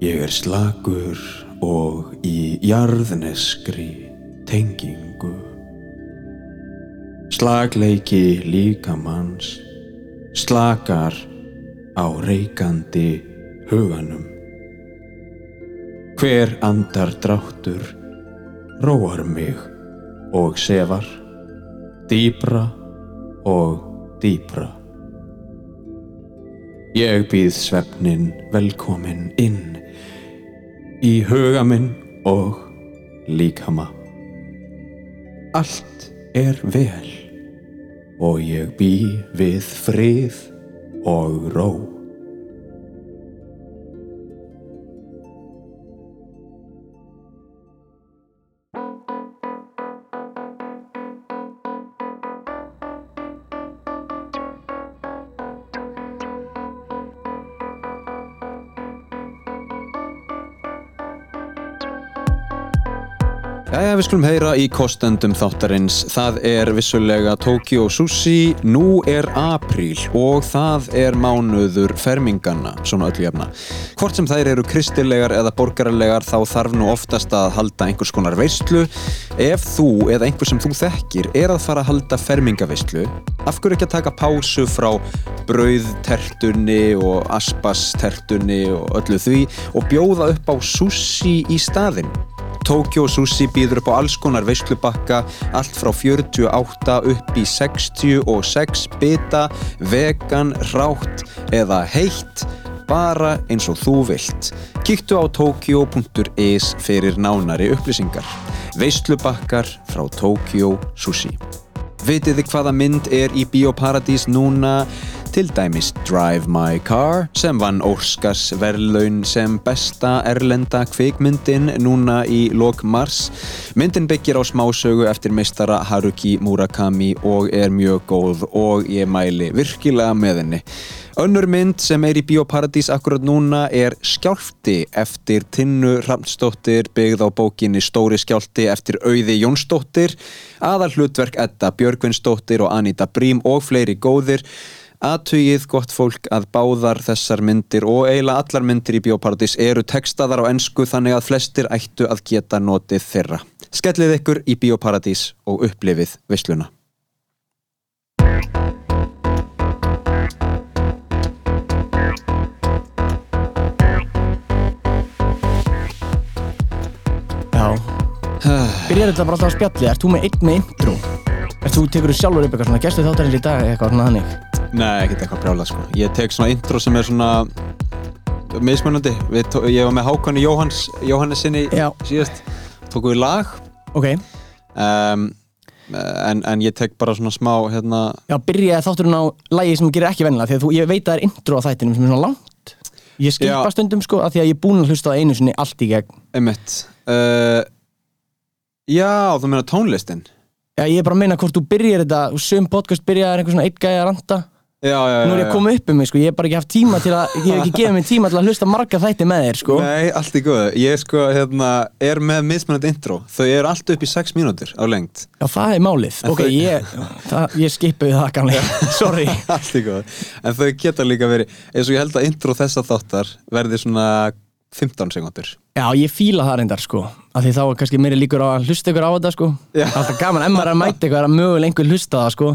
Ég er slagur og í jarðneskri tengingu. Slagleiki líkamanns slakar á reikandi huganum. Hver andar dráttur róar mig og sefar, dýbra og dýbra. Ég býð svefnin velkomin inn í huga minn og líkama. Allt er vel og ég bý við frið og ró. Við skulum heyra í kostendum þáttarins. Það er vissulega Tokyo Sushi, nú er apríl og það er mánuður ferminganna, svona öllu jafna. Hvort sem þær eru kristilegar eða borgarlegar þá þarf nú oftast að halda einhvers konar veistlu. Ef þú eða einhver sem þú þekkir er að fara að halda fermingaveistlu, af hverju ekki að taka pásu frá brauðtertunni og aspastertunni og öllu því og bjóða upp á sushi í staðinn? Tokyo Sushi býður upp á alls konar veislubakka, allt frá 48 upp í 66 bita, vegan, rátt eða heitt, bara eins og þú vilt. Kíktu á tokyo.is fyrir nánari upplýsingar. Veislubakkar frá Tokyo Sushi. Vitið þið hvaða mynd er í Bíóparadís núna? Til dæmis Drive My Car sem vann Óskars verðlaun sem besta erlenda kvikmyndin núna í lok mars. Myndin byggir á smásögu eftir meistara Haruki Murakami og er mjög góð og ég mæli virkilega með henni. Önnur mynd sem er í Bíóparadís akkurat núna er Skjálfti eftir Tinnu Ramsdóttir byggð á bókinni Stóri Skjálfti eftir Auði Jónsdóttir, aðal hlutverk Edda Björgvinsdóttir og Anita Brím og fleiri góðir. Aðtugið gott fólk að báðar þessar myndir og eiginlega allar myndir í Bíóparadís eru textaðar á ennsku þannig að flestir ættu að geta notið þeirra. Skellið ykkur í Bíóparadís og upplifið visluna. Já Byrjar þetta bara alltaf á spjalli, ert þú með einn með intro? Ert þú tekur þú sjálfur upp eitthvað svona Gæstu þáttarins í dag eitthvað svona þannig? Nei, ekkert eitthvað brjálað sko. Ég tek svona intro sem er svona mismunandi. Ég var með Hákonni Jóhanns, Jóhannesinni Já. síðast. Tókum við lag Ok um, en, en ég tek bara svona smá hérna, Já, byrjaði þátturinn á lægi sem gerir ekki vennilega að þú, ég veit að það er intro á þættinum sem er svona langt Ég skipa Já. stundum sko að því að ég er búinn að hlusta á einu sinni allt í gegn einmitt. Uh, já, þú meina tónlistin? Já, ég er bara að meina hvort þú byrjar þetta Sum podcast byrjaði einhver svona eitt gæði að ranta Já, já, já. Nú er ég að koma upp um mig sko Ég hef bara ekki haft tíma til að Ég hef ekki gefið mig tíma til að hlusta marga þætti með þér sko Nei, allt í góðu. Ég sko, hérna, er með mismunandi intro. Þau eru allt upp í 6 mínútur á lengt. Já, það er málið En Ok, þau- ég, það, ég skipuði það kannlega Sorry allt í góðu. En þau geta líka verið, eins og ég held að intro þessa þáttar verði svona 15 sekundur. Já, ég fíla það reyndar sko af Því þá er kannski meiri líkur á að hlusta ykkur á þetta sko Já. Það er alltaf gaman, ef maður er að mæta ykkur að mögulega einhver hlusta það sko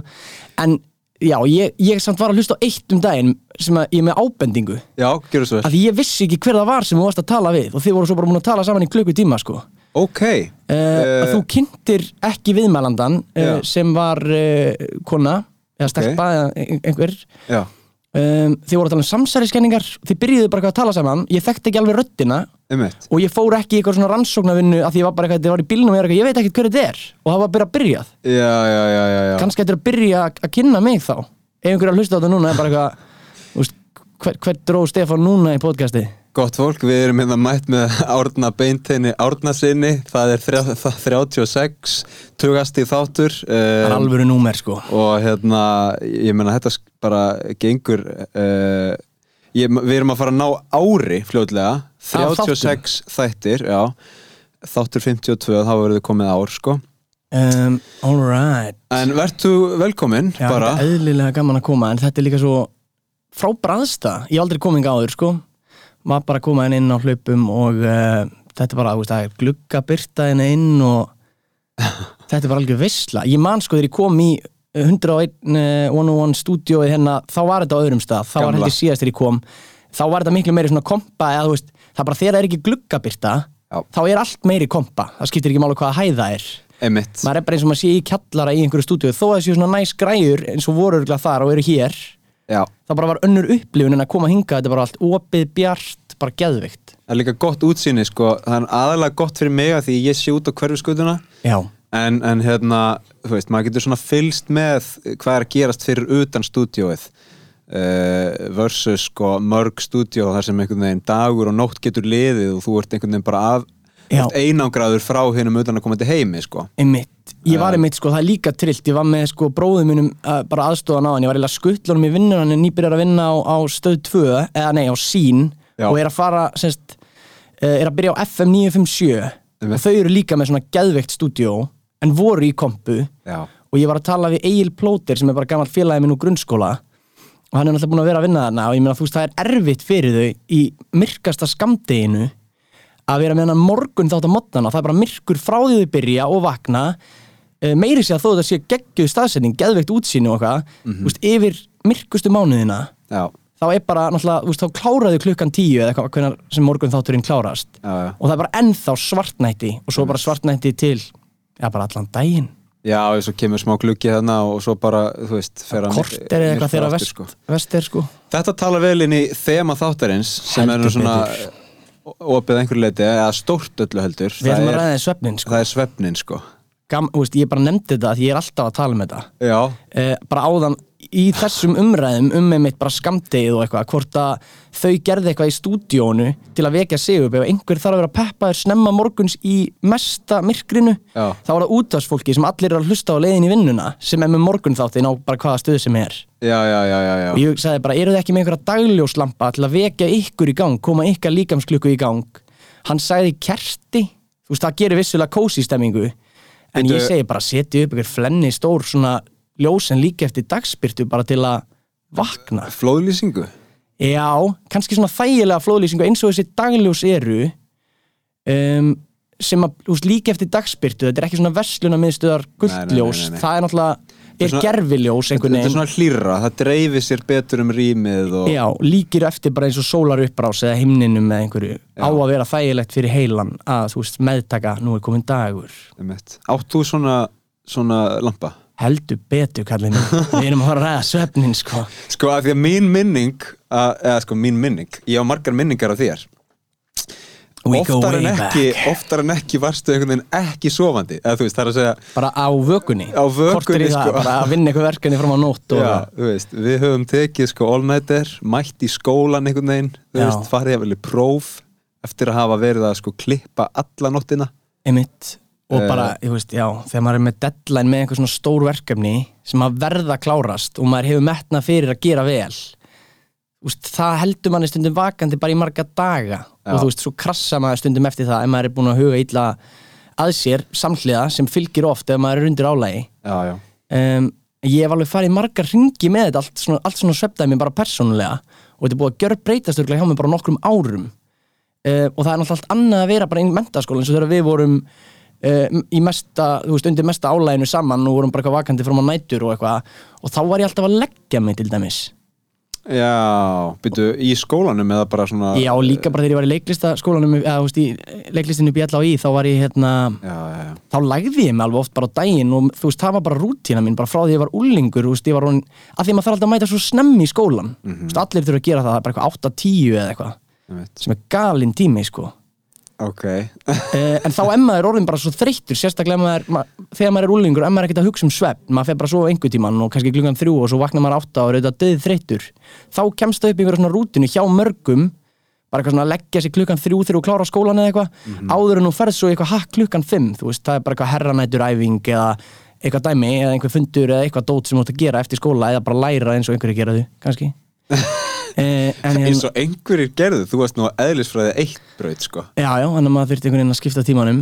En já, ég, ég samt var að hlusta á eitt um daginn sem að ég er með ábendingu Já, gjörðu svo vel. af Því ég vissi ekki hver það var sem þú varst að tala við og þið voru svo bara múin að tala saman í klukkutíma sko Ok. uh, að þú kynntir ekki viðmælandan uh, Já. sem var uh, kona eða stelpa eða ein- einhver Já. Um, þið voru að tala um samsæriskenningar þið byrjuðu bara að tala saman ég þekkti ekki alveg röddina Einmitt. og ég fór ekki í eitthvað svona rannsóknarvinnu að því ég var bara eitthvað, þetta var í bílnum og ég var eitthvað, ég veit ekki hver þetta er og það var bara að byrjað Já, já, já, já, já. kannski þetta er að byrja að að kynna mig þá ef einhver er að hlusta á þetta núna er bara eitthvað þú veist, hver, hver dró Stefán núna í podcasti Gott fólk, við erum hérna mætt með Árna Beinteini Árna sinni, það er þrjá, það 36, tugasti þáttur það er um, alvöru númer sko. og hérna, ég meina þetta bara gengur uh, ég, við erum að fara að ná ári fljótlega, Af 36 þættir, já þáttur 52, þá verður þið komið ár sko. Um, Alright En verðtu velkomin Já, bara? þetta er eðlilega gaman að koma en þetta er líka svo frábræðsta ég hef aldrei komið áður sko maður bara koma inn á hlaupum og uh, þetta bara, þú veist, það er gluggabyrta inn og þetta bara algjör veistla ég man sko þegar ég kom í 101 uh, 101 stúdíóið hérna þá var þetta á öðrum stað, þá var Gamla. heldur síðast þegar ég kom þá var þetta miklu meiri svona kompa eða þú veist, það bara þegar það er ekki gluggabyrta Já. þá er allt meiri kompa. Það skiptir ekki máli hvaða hæða er. Einmitt. Maður er bara eins og maður sé í kjallara í einhverju stúdíu þó að það séu svona næs græjur eins og voru örgulega þar og eru hér Já. Það bara var önnur upplifun en að koma hinga þetta bara allt opið, bjart, bara geðvikt Það er líka gott útsýni sko. Það er aðalega gott fyrir mig að því ég sé út á hverju skutuna já, en, en hérna, þú veist, maður getur svona fylst með hvað er að gerast fyrir utan stúdíóið uh, versus sko mörg stúdíó þar sem einhvern veginn dagur og nótt getur liðið og þú ert einhvern veginn bara að einangraður frá hinnum utan að koma til heimi sko. Einmitt. Ég var einmitt, sko, það er líka trillt. Ég var með sko bróðum mínum uh, bara aðstofan á hann. Ég var eiginlega skuttlunum í vinnun hann er nýbyrjar að vinna á, á stöð 2 eða nei, á sín Já. og er að fara, semst uh, er að byrja á FM 957 Einmitt. og þau eru líka með svona geðveikt stúdíó en voru í kompu. Já, og ég var að tala við Egil Plóter sem er bara gammal félagi minn úr grunnskóla. Og hann er náttúrulega búin að vera að vinna þarna og ég meina þú veist það er erfitt fyrir þau í myrkasta skamdeginu að vera með hennar morgun þátt á mótnana það er bara myrkur frá því þau byrja og vakna. Eh, meiri sé að þó þetta sé geggjuð staðsetning, geðveikt útsýni og eitthvað þú veist, yfir myrkustu mánuðina já, þá er bara náttúrulega, veist, þá kláraðu klukkan tíu eða eitthvað hvenær sem morgun þátturinn klárast. Já, já. og það er bara ennþá svartnætti og svo bara svartnætti til já, bara allan daginn. Já, og svo kemur smá gluggi þarna og svo bara, þú veist, að kort er eitthvað þegar sko. vest er sko. Þetta talar vel inn í þema þáttarins sem er Heldur svona betur. Opið einhverju leiti, eða stórt öllu heldur. Við ætlum að ræða þið svefnin sko. það er svefnin sko Gam, veist, ég bara nefndi þetta því ég er alltaf að tala um þetta. Já, eh, bara áðan í þessum umræðum um með mitt bara skamdegið og eitthvað hvort að þau gerði eitthvað í stúdíónu til að vekja sig upp ef einhver þarf að vera peppaður snemma morguns í mesta myrkrinu Já. þá er það útvarsfólki sem allir eru að hlusta á leiðin í vinnuna sem er með morgunþáttin á bara hvaða stöð sem er. Já, já, já, já, já. og ég sagði bara, eru þið ekki með einhverja dagljóslampa til að vekja ykkur í gang, koma ykkar líkamsklukku í gang? Hann sagði kerti. Þú veist, það gerir vissulega kósi stemmingu en ég segi bara, setja upp ykkur flenni stór svona ljós en líka eftir dagspyrtu bara til að vakna. Flóðlýsingu? Já, kannski svona þægilega flóðlýsingu eins og þessi dagljós eru um, sem að, þú veist, líka eftir dagspyrtu þetta er ekki svona versluna miðstöðar gullljós nei, nei. það er náttúrulega, er gerfiljós einhvern Þetta er veginn. svona hlýra, það dreifir sér betur um rýmið og Já, líkir eftir bara eins og sólar uppbrás eða himninum eða einhverju. Á að vera þægilegt fyrir heilan að þú veist meðtaka, nú er komin dagur. Einmitt. Átt þú svona, svona lampa? heldur betur kallið minn. Við erum að fara að ræða svefnin sko. Sko að því að mín minning að, eða sko mín minning, ég á margar minningar af þér oftar en, ekki, oftar en ekki varstu einhvern veginn ekki sofandi eða þú veist, segja bara á vökunni. Á vökunni, í það, sko. bara að vinna eitthvað verkefni fram á nótt Já, veist, við höfum tekið sko all-nighter, mætt í skólan einhvern veginn, veist, farið að velja próf eftir að hafa verið að sko klippa alla nóttina. Einmitt. Og Eh. bara, ég veist, já, þegar maður er með deadline með einhver svona stór verkefni sem að verða klárast og maður hefur metnað fyrir að gera vel úst, það heldur manni stundum vakandi bara í marga daga. Já. og þú veist, svo krassa maður stundum eftir það ef maður er búin að huga illa að sér samhliða sem fylgir oft ef maður er undir álægi Já, já, um, ég hef alveg farið margar ringi með þetta allt svona, allt svona svefdæmi bara persónulega. Og þetta er búið að gjör breytast örugglega hjá mig bara nokkrum árum. Uh, og það er náttúrulega allt annað að vera bara í mentaskóla eins og þegar við vorum uh, í mesta, þú veist, undir mesta álæginu saman og vorum bara eitthvað vakandi fram á nætur og eitthvað. Og þá var ég alltaf að leggja mig til dæmis já, byrju, í skólanum eða bara svona já, líka bara þegar ég var í leiklistaskólanum eða, þú veist, í leiklistinu BLI þá var ég hérna Já, já, já, þá lagði ég mig alveg oft bara á daginn og þú veist, það var bara rútína mín, bara frá því ég var úlingur, þú veist, ég var hún, að því að maður þarf alltaf að mæta svo snemmi í skólan, þú veist, allir þurfa að gera það, bara eitthvað 8-10 eða eitthvað, sem er galinn tími, sko. Ok, Eh, en þá er maður orðin bara svo þreyttur, sérstaklega maður, ma þegar maður er úlingur, ef maður er ekkert að hugsa um svefn, maður fer bara svo einhver tíman og kannski klukkan þrjú og svo vaknar maður átta og er auðvitað döð þreyttur, þá kemst það upp einhverja svona rútinu hjá mörgum, bara eitthvað svona að leggja sig klukkan þrjú þegar þú klára skólan eða eitthvað, áður en þú ferð svo eitthvað hakk klukkan fimm, þú veist, það er bara eitthvað herranæturæfing eða eitthvað dæmi eða einhver fundur eða eitthvað dót sem þú átt að gera eftir skóla eða bara læra eins og einhverju gera þau, kannski. en eins og einhverjir gerðu, þú varst nú að eðlisfræði eitt braut sko. Já, já, að maður þurfti einhvern veginn að skipta tímanum.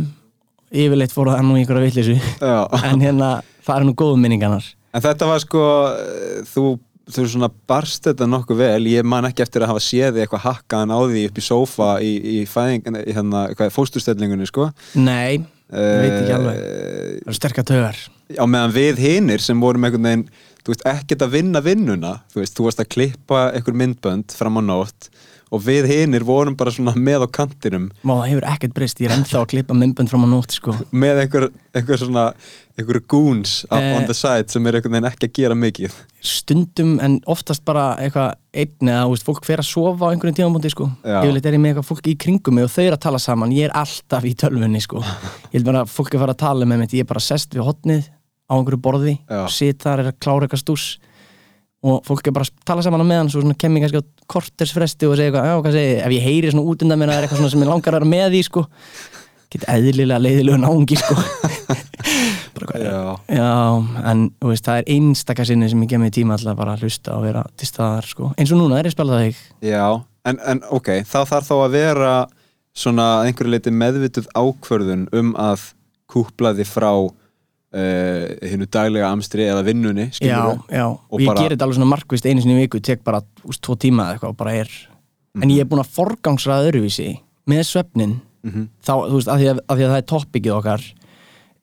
Yfirleitt fór það nú einhverja vitleysu. Já. en hérna, það er nú góðum minningarnar. En þetta var sko, eh, þú, þú svona barst þetta nokkuð vel, ég man ekki eftir að hafa séð eitthvað hakkaðan á því upp í sófa í, í í hérna, hvað, fósturstellingunni, sko. Nei, ég veit ekki alveg. Eh, Það eru sterkar taugar. Á meðan við hinir sem vorum einhvern veginn, þú veist, ekkert að vinna vinnuna, þú veist, þú varst að klippa einhver myndbönd fram á nótt og við hinir vorum bara svona með á kantinum Má, það hefur ekkert breyst, ég er ennþá að klippa myndbönd fram á nótt sko. með einhver, einhver svona, einhver goons Eh. on the side sem er einhvern veginn ekki að gera mikið. Stundum en oftast bara eitthvað einn eða þú veist, fólk fer að sofa á einhverjum tímabúndi sko. Yfirleitt er ég með eitthvað fólk í kringum mig og þau eru að tala saman, ég er alltaf í tölvunni sko. Ég held bara fólk er að fara að tala með mitt, ég er bara sest við hotnið á einhverju borði, Já. sit þar, er að klára eitthvað stús og fólk er bara að tala saman á meðan svo svona kem ég kannski á kortersfresti og segja eitthvað, já, hvað segi, ég?" ef ég heyri svona út undan mér að það er eitthvað sem ég langar að vera með í sko, get eðlilega leiðilegu náungi sko bara hvað Já. Já, en veist, það er einstaka sinni sem ég gef mig tíma alltaf bara að hlusta og vera til staðar sko. eins og núna er ég spilað það þig Já, en, en ok, þá þarf þá að vera svona einhverju leiti meðvituð ákvörðun um að kúpla þið frá uh, hinnu daglega amstri eða vinnunni, Já, já, og, ég bara- gerir þetta alveg svona markvist einu sinni viku, tek bara úst, tvo tíma eða eitthvað og bara er en ég er búin að forgangsraða öðruvísi með svefnin. Mhm. þá, þú veist, af því því að það er toppikið okkar.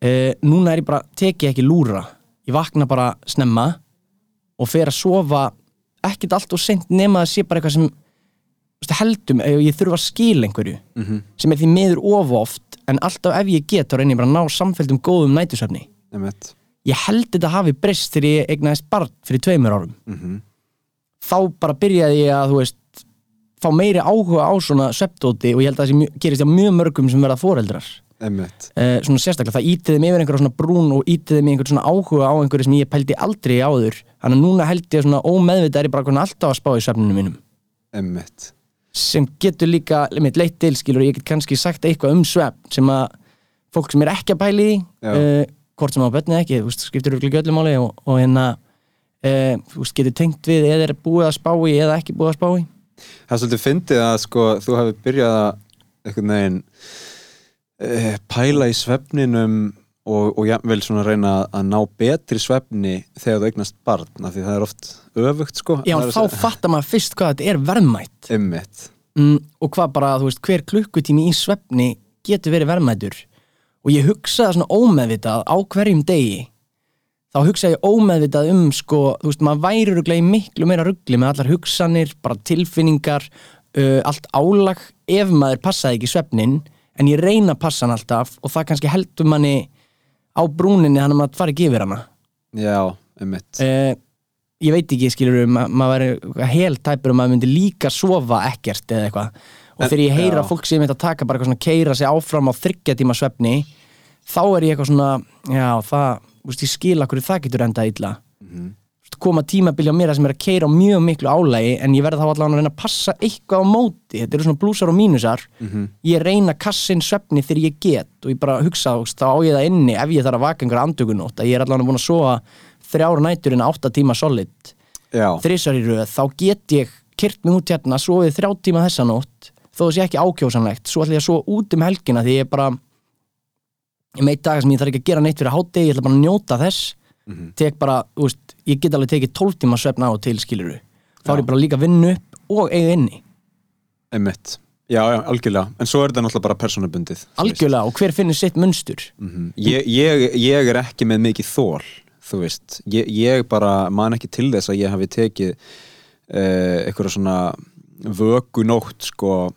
Uh, núna er ég bara, tek ég ekki lúra. Ég vakna bara snemma og fer að sofa ekkert allt og seint nema að sé bara eitthvað sem veist, heldum, ég þurfa að skila einhverju Mhm. sem er því miður of oft en alltaf ef ég get þá reynir ég bara ná samfelldum góðum nætusöfni Einmitt. ég held þetta hafi breyst þegar ég eignaðist barn fyrir tveimur árum Mhm. þá bara byrjaði ég að veist fá meiri áhuga á svona sveptóti og ég held að það gerist hjá mjög mörgum sem verða foreldrar uh, svona sérstaklega, það ítiði mig yfir einhverja svona brún og ítiði mig einhvern svona áhuga á einhverju sem ég pældi aldrei áður þannig að núna held ég svona ómeðvitað er ég bara alltaf að spá í svefninu mínum Einmitt. sem getur líka leitt til skilur ég get kannski sagt eitthvað um svefn sem að fólk sem er ekki að pæli í Já. uh, hvort sem á börnið ekki, þú veist, skiptir örugglega ekki öllu máli og, og hérna uh, þú veist, getur tengt við eða er búið að spá í eða ekki búið að spá í. Það er svolítið fyndið að sko, þú hefur byrjað að einhvern veginn uh, pæla í svefninum og, og jafnvel svona reyna að ná betri svefni þegar þú eignast barn af því það er oft öfugt sko. Já, þá að fattar maður fyrst hvað þetta er verðmætt. Einmitt. mm, og hvað bara, þú veist, hver klukkutími í svefni getur verið verðmætur og ég hugsaði svona ómeðvitað á hverjum degi þá hugsaði ég ómeðvitað um sko, þú veist, maður væri ruglega í miklu meira ruggli með allar hugsanir, bara tilfinningar uh, allt álag ef maður passaði ekki svefnin en ég reyna að passa hann alltaf og það kannski heldur manni á brúninni hann að maður fari ekki yfir hana Já, einmitt. uh, ég veit ekki, skilur ma maður væri helt tæpur og maður myndi líka sofa ekkert eða eitthvað og þegar ég heyra já. fólk sem myndi að taka bara eitthvað svona keira sig áfram á þryggja tíma svefni þá er ég eitthvað svona já, það, veist, ég skil akkur það getur endað illa. Þú veist, koma tímabili á mér sem er að keira á mjög miklu álægi en ég verði þá allavega að reyna að passa eitthvað á móti þetta eru svona blúsar og mínusar Mhm. ég reyna kassin svefni þegar ég get og ég bara hugsa, þá á ég það inni ef ég þarf að vaka einhverja andökunótt að ég er allavega búin að sofa þrjára nætur en átta tíma solid þrísar í röð, þá get ég kyrt mig út hérna, sofið þrjá tíma þessa nótt þó það sé ekki ákjósanlegt svo ætla ég að sofa út um helgina því ég er bara ég meit dagar sem ég þarf ekki að gera neitt fyrir hátegi, ég ætla bara að njóta þess tek bara, veist, ég get alveg tekið 12 tíma svefn á til skiluru þá er ég bara líka að vinna upp og eiga inni einmitt. Já, já, algjörlega. En svo er þetta náttúrulega bara veist. algjörlega og hver finnur sitt munstur Mhm. ég, ég, ég er ekki með mikið þól þú veist, ég, ég bara man ekki til þess að ég hafi tekið uh, eitthvað svona vöku nótt sko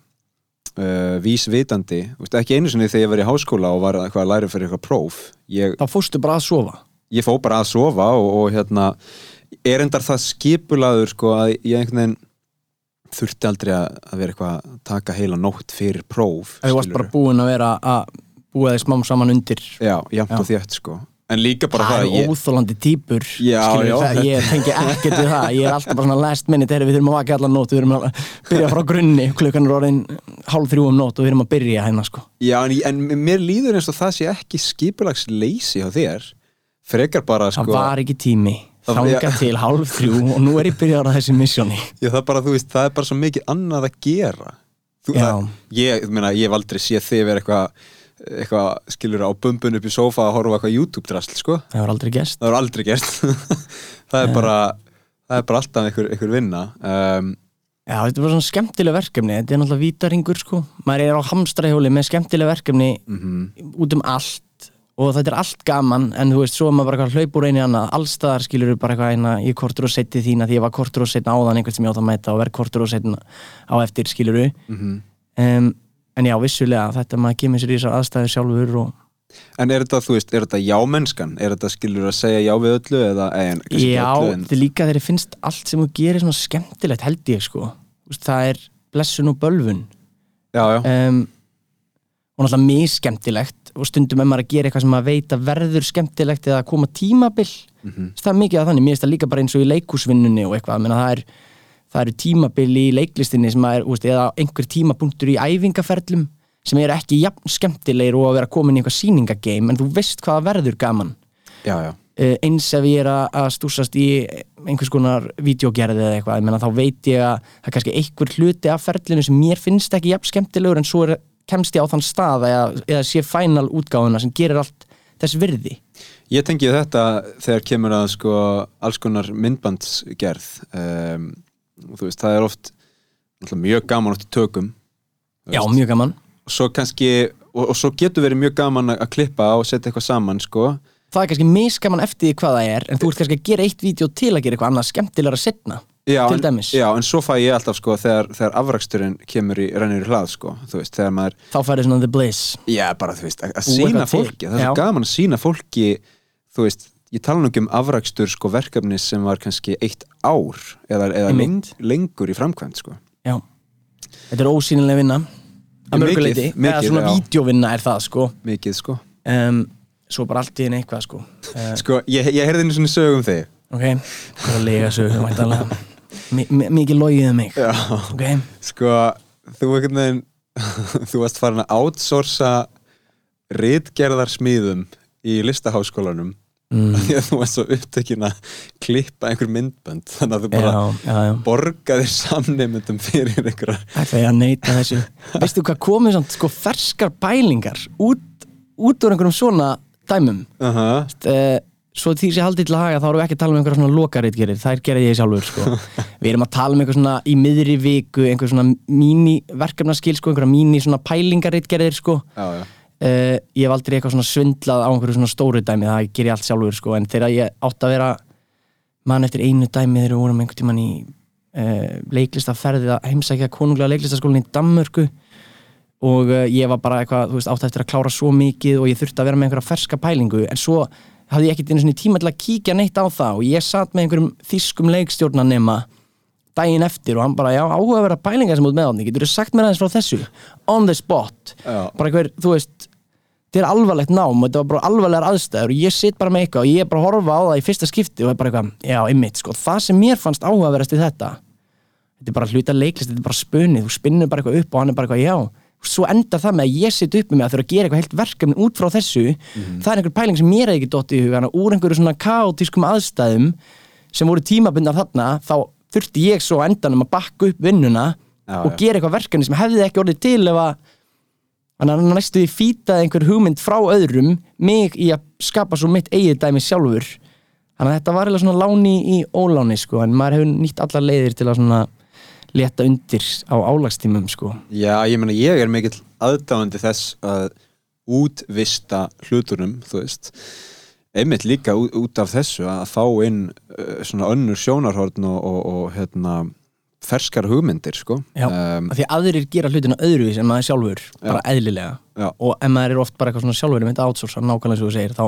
uh, vísvitandi, veist, ekki einu sinni þegar ég var í háskóla og var að læra fyrir eitthvað próf. Ég, þá fórstu bara að sofa. Ég fó bara að sofa og, og hérna er endar það skipulaður sko að ég einhvern veginn þurfti aldrei að að vera eitthvað að taka heila nótt fyrir próf þú varst bara búin að vera að búa þig smám saman undir. Já, Já. og þétt sko en líka bara það það, eru óþólandi það, ég tengi ekkert við það. Ég er alltaf bara svona last minute þegar við þurfum að vaka allar nótt við þurfum að byrja frá grunni. Klukkan er orðin hálf þrjú um nótt og við þurfum að byrja hérna sko. Já, en, en mér líður eins og það sé ekki skipulags leysi á þér. Frekar bara það sko var ekki tími. Það- þanga til hálf þrjú og nú er ég byrjað á þessi missjóni já, það, er bara, þú veist, það er bara svo mikið annað að gera. Þú, það, ég, ég, meina, ég eitthvað skilur á bumbun upp í sófa að horfa eitthvað YouTube-drasl, sko. Það var aldrei gest það er aldrei gert það er bara það er bara alltaf einhver, einhver vinna. Um, Já, þetta er bara svona skemmtileg verkefni. Þetta er náttúrulega vítaringur sko. Maður er á hamstrahjóli með skemmtileg verkefni út um allt og þetta er allt gaman en þú veist, svo er maður bara eitthvað hlaup úr einu annað. Allstaðar skilur við bara eitthvað eina ég kortur og setið þína því ég var kortur og setna áðan einhvern sem ég átt að mæta og verð kortur og setna á eftir skilur við um, en já, vissulega þetta maður kemur sér í þessar aðstæður sjálfur og en er þetta, þú veist, er þetta já-mennskan? Er þetta, skilur að segja já við öllu eða, ekki Já, þetta er líka þegar ég finnst allt sem þú gerir svona skemmtilegt held ég sko. Það er blessun og bölvun. Já, já, um, og náttúrulega misskemmtilegt og stundum er maður að gera eitthvað sem maður veit að verður skemmtilegt eða að koma tímabil. Mhm. það er mikið af þannig, mér finnst það líka bara eins og í leikúsvinnunni og eitthvað, menna, það, er, það eru tímabil í leiklistinni sem maður, úst, eða einhver tímapunktur í æfingaferlum sem eru ekki jafn skemmtilegir og að vera komin í eitthvað sýningageim en þú veist hvaða verður gaman já, já. uh, eins ef ég er að, stúsast í einhvers konar vídeogerði eða eitthvað, menna þá veit ég að það er kannski einhver hluti af ferlinu sem mér finnst ekki jafn skemmtilegur en svo er, kemst ég á þann stað eða, eða sé final útgáfuna sem gerir allt þess virði Ég tengi þetta þegar kemur að sko alls konar myndbandsgerð um, og þú veist, það er oft mjög gaman oft í tökum Já, veist. mjög gaman. Og svo kannski, og, og svo getur verið mjög gaman að að klippa og setja eitthvað saman sko. Það er kannski miskaman eftir því hvað það er en þú ert kannski að gera eitt vídeo til að gera eitthvað annað skemmtilegra setna já, Til en. Já, en svo fæ ég alltaf sko þegar, þegar afraksturinn kemur í rennir í hlað sko, þú veist, þegar maður þá færði svona the bliss Já, bara þú veist, að, að sína fólki það er svo gaman að sína fólki þú veist, ég tala nú ekki um afrakstur sko verkefni sem var kannski eitt ár eða, eða leng, lengur í framkvæmt sko. Já, þetta er ósýnileg vinna að mörguleiti, eða svona vídeovinna er það sko. Mikið sko. Um, svo bara allt í einu eitthvað sko. Uh, sko, ég, ég heyrði einu svona sög um þig. Ok, hvað að lega sögum mikið logið um mig. Já. ok, sko, þú einhvern veginn þú varst farin að outsourca ritgerðarsmíðum í listaháskólanum mm. því að þú varst svo upptökin að klippa einhver myndbönd þannig að þú bara já, já, já borgaðir samneymundum fyrir einhverjar ætla ég að neyta þessu veistu hvað komið svona sko ferskar pælingar út, út úr einhverjum svona dæmum uh -huh. uh, svo því sem haldið til að haga þá erum við ekki að tala um einhverja svona lokaritgerir þær gerði ég sjálfur sko. við erum að tala um einhver svona í miðri viku einhver svona míní verkefnaskil sko, einhverja míní svona pælingaritgerir sko. já, já uh, ég hef aldrei eitthvað svona svindlað á einhverju svona stóru dæmi það ger ég allt sjálfur sko. en þegar ég átt að vera mann eftir einu dæmi þegar við vorum einhvern tímann í uh, leiklistaferðið að heimsækja konunglega leiklistaskólinn í Danmörku og uh, ég var bara eitthvað, þú veist, átt eftir að klára svo mikið og ég þurfti að vera með einhverja ferska pælingu en svo hafði ég ekkert einu svona tíma til að kíkja neitt á það og ég satt með einhverjum þýskum leikstjórnanema daginn eftir og hann bara, já, áhugaverða pælingar sem út með hann, getur þú sagt mér aðeins frá þessu? On the spot, Já. bara einhver, þú veist þetta er alvarlegt nám og þetta var bara alvarlegar aðstæður og ég sitt bara með eitthvað og ég er bara að horfa á það í fyrsta skipti og er bara eitthvað, já, ymmit, sko, það sem mér fannst áhugaverðast í þetta þetta er bara hluta leiklist, þetta er bara spunnið þú spinnur bara eitthvað upp og hann er bara eitthvað, já. Svo endar það með að ég sitt upp með mig að þurfa að gera eitthvað heilt verkefni út frá þessu. Það er einhver pæling sem mér hefði ekki dottið í hugana úr einhverju svona kaotískum aðstæðum sem voru tímabundar þarna þá þurfti ég svo endanum að bakka upp vinnuna Já, og já. gera eitthvað verkefni sem hefði ekki orðið til ef að Þannig að næstu því fýtaði einhver hugmynd frá öðrum mig í að skapa svo mitt eigið dæmi sjálfur. Þannig að þetta var eiginlega svona láni í óláni sko, en maður hefur nýtt allar leiðir til að svona leta undir á álagstímum sko. Já, ég meina ég er mikill aðdáðandi þess að útvista hlutunum, þú veist einmitt líka ú- út af þessu að fá inn uh, svona önnur sjónarhorn og, og, og hérna ferskar hugmyndir, sko Já, um, af því að aðrir gera hlutina öðruvís en maður sjálfur, bara eðlilega. Já. Og ef maður er oft bara eitthvað svona sjálfur, ég myndi að outsourca nákvæmlega svo þú segir, þá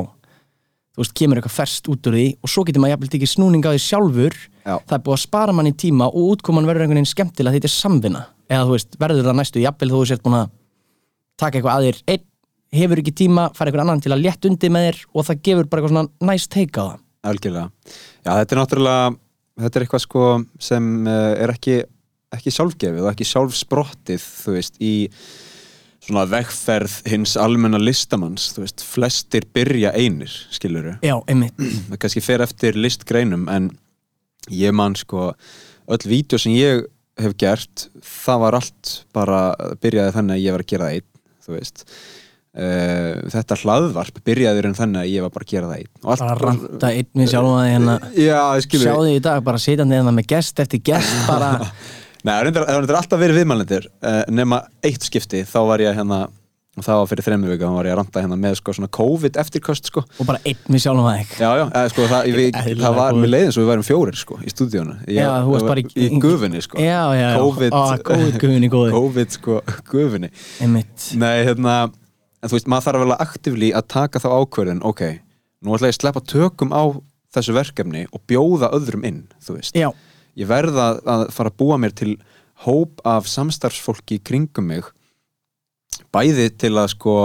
þú veist, kemur eitthvað ferst út úr því og svo getur maður jafnvel tekið snúning á því sjálfur Já. það er búið að spara manni tíma og útkoman verður einhvern veginn skemmtilega því þetta er samvinna eða þú veist, verður það næstu jafnvel þú sért búin að taka eitthvað að þér einn hefur ekki tíma, fara einhvern annan til að létt undir með þér og það gefur bara eitthvað svona næst teika á það. Algjörlega. Já, þetta er náttúrulega þetta er eitthvað sko sem uh, er ekki, ekki sjálfgefið og ekki sjálfsprottið, þú veist, í svona vegferð hins almenna listamanns, þú veist, flestir byrja einir, skilurðu. Já, einmitt, það kannski fer eftir listgreinum en ég man sko öll vídeo sem ég hef gert það var allt bara byrjaði þannig að ég var að gera það einn þú veist uh, þetta hlaðvarp byrjaði en þannig að ég var bara að gera það einn. Og allt bara ranta einn við sjálfum að hérna. Skilur sjáðu í dag bara sitjandi hérna með gest eftir gest bara Nei, það var alltaf verið viðmælendir uh, nema eitt skipti, þá var ég hérna og það var fyrir þremmu vika, þá var ég að ranta hérna með sko svona COVID eftirköst sko. Og bara einn við sjálfum að ekki Já, já, eða, sko, það, við, það var með leiðin svo við værum fjórir sko í stúdíónu í- í gufunni sko. Já, COVID, Á, COVID en þú veist, maður þarf vel að aktivli að taka þá ákvörðin, ok nú ætla ég að sleppa tökum á þessu verkefni og bjóða öðrum inn, þú veist. Já, ég verða að fara að búa mér til hóp af samstarfsfólki kringum mig bæði til að sko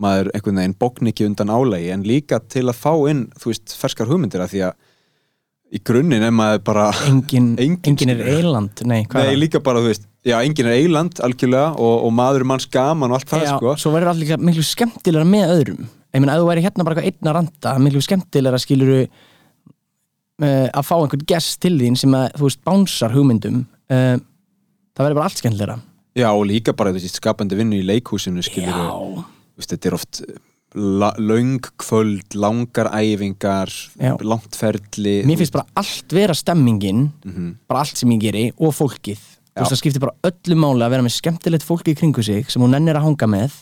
maður einhvern veginn bókn ekki undan álægi en líka til að fá inn, þú veist, ferskar hugmyndir af því að í grunninn er maður bara engin, Engin, engin, er eiland nei, hvað Nei, líka bara, þú veist, já, enginn er eiland algjörlega og, og maður er manns gaman og allt það, já, sko. svo verður allir miklu skemmtilegra með öðrum. Ég meina, ef þú væri hérna bara eitthvað einn að ranta miklu skemmtilegra skiluru uh, að fá einhvern gest til þín sem að, þú veist, bánsar hugmyndum uh, það verður bara allt skemmtilegra. Já, og líka bara, þú veist, skapandi vinnu í leikhúsinu skilur já, veist, þetta er oft la, löng kvöld, langar æfingar Já. langt ferli mér finnst bara allt vera stemmingin Mhm. bara allt sem ég geri og fólkið þú veist, það skiptir bara öllu máli að vera með skemmtilegt fólki í kringu sig sem hún nennir að hanga með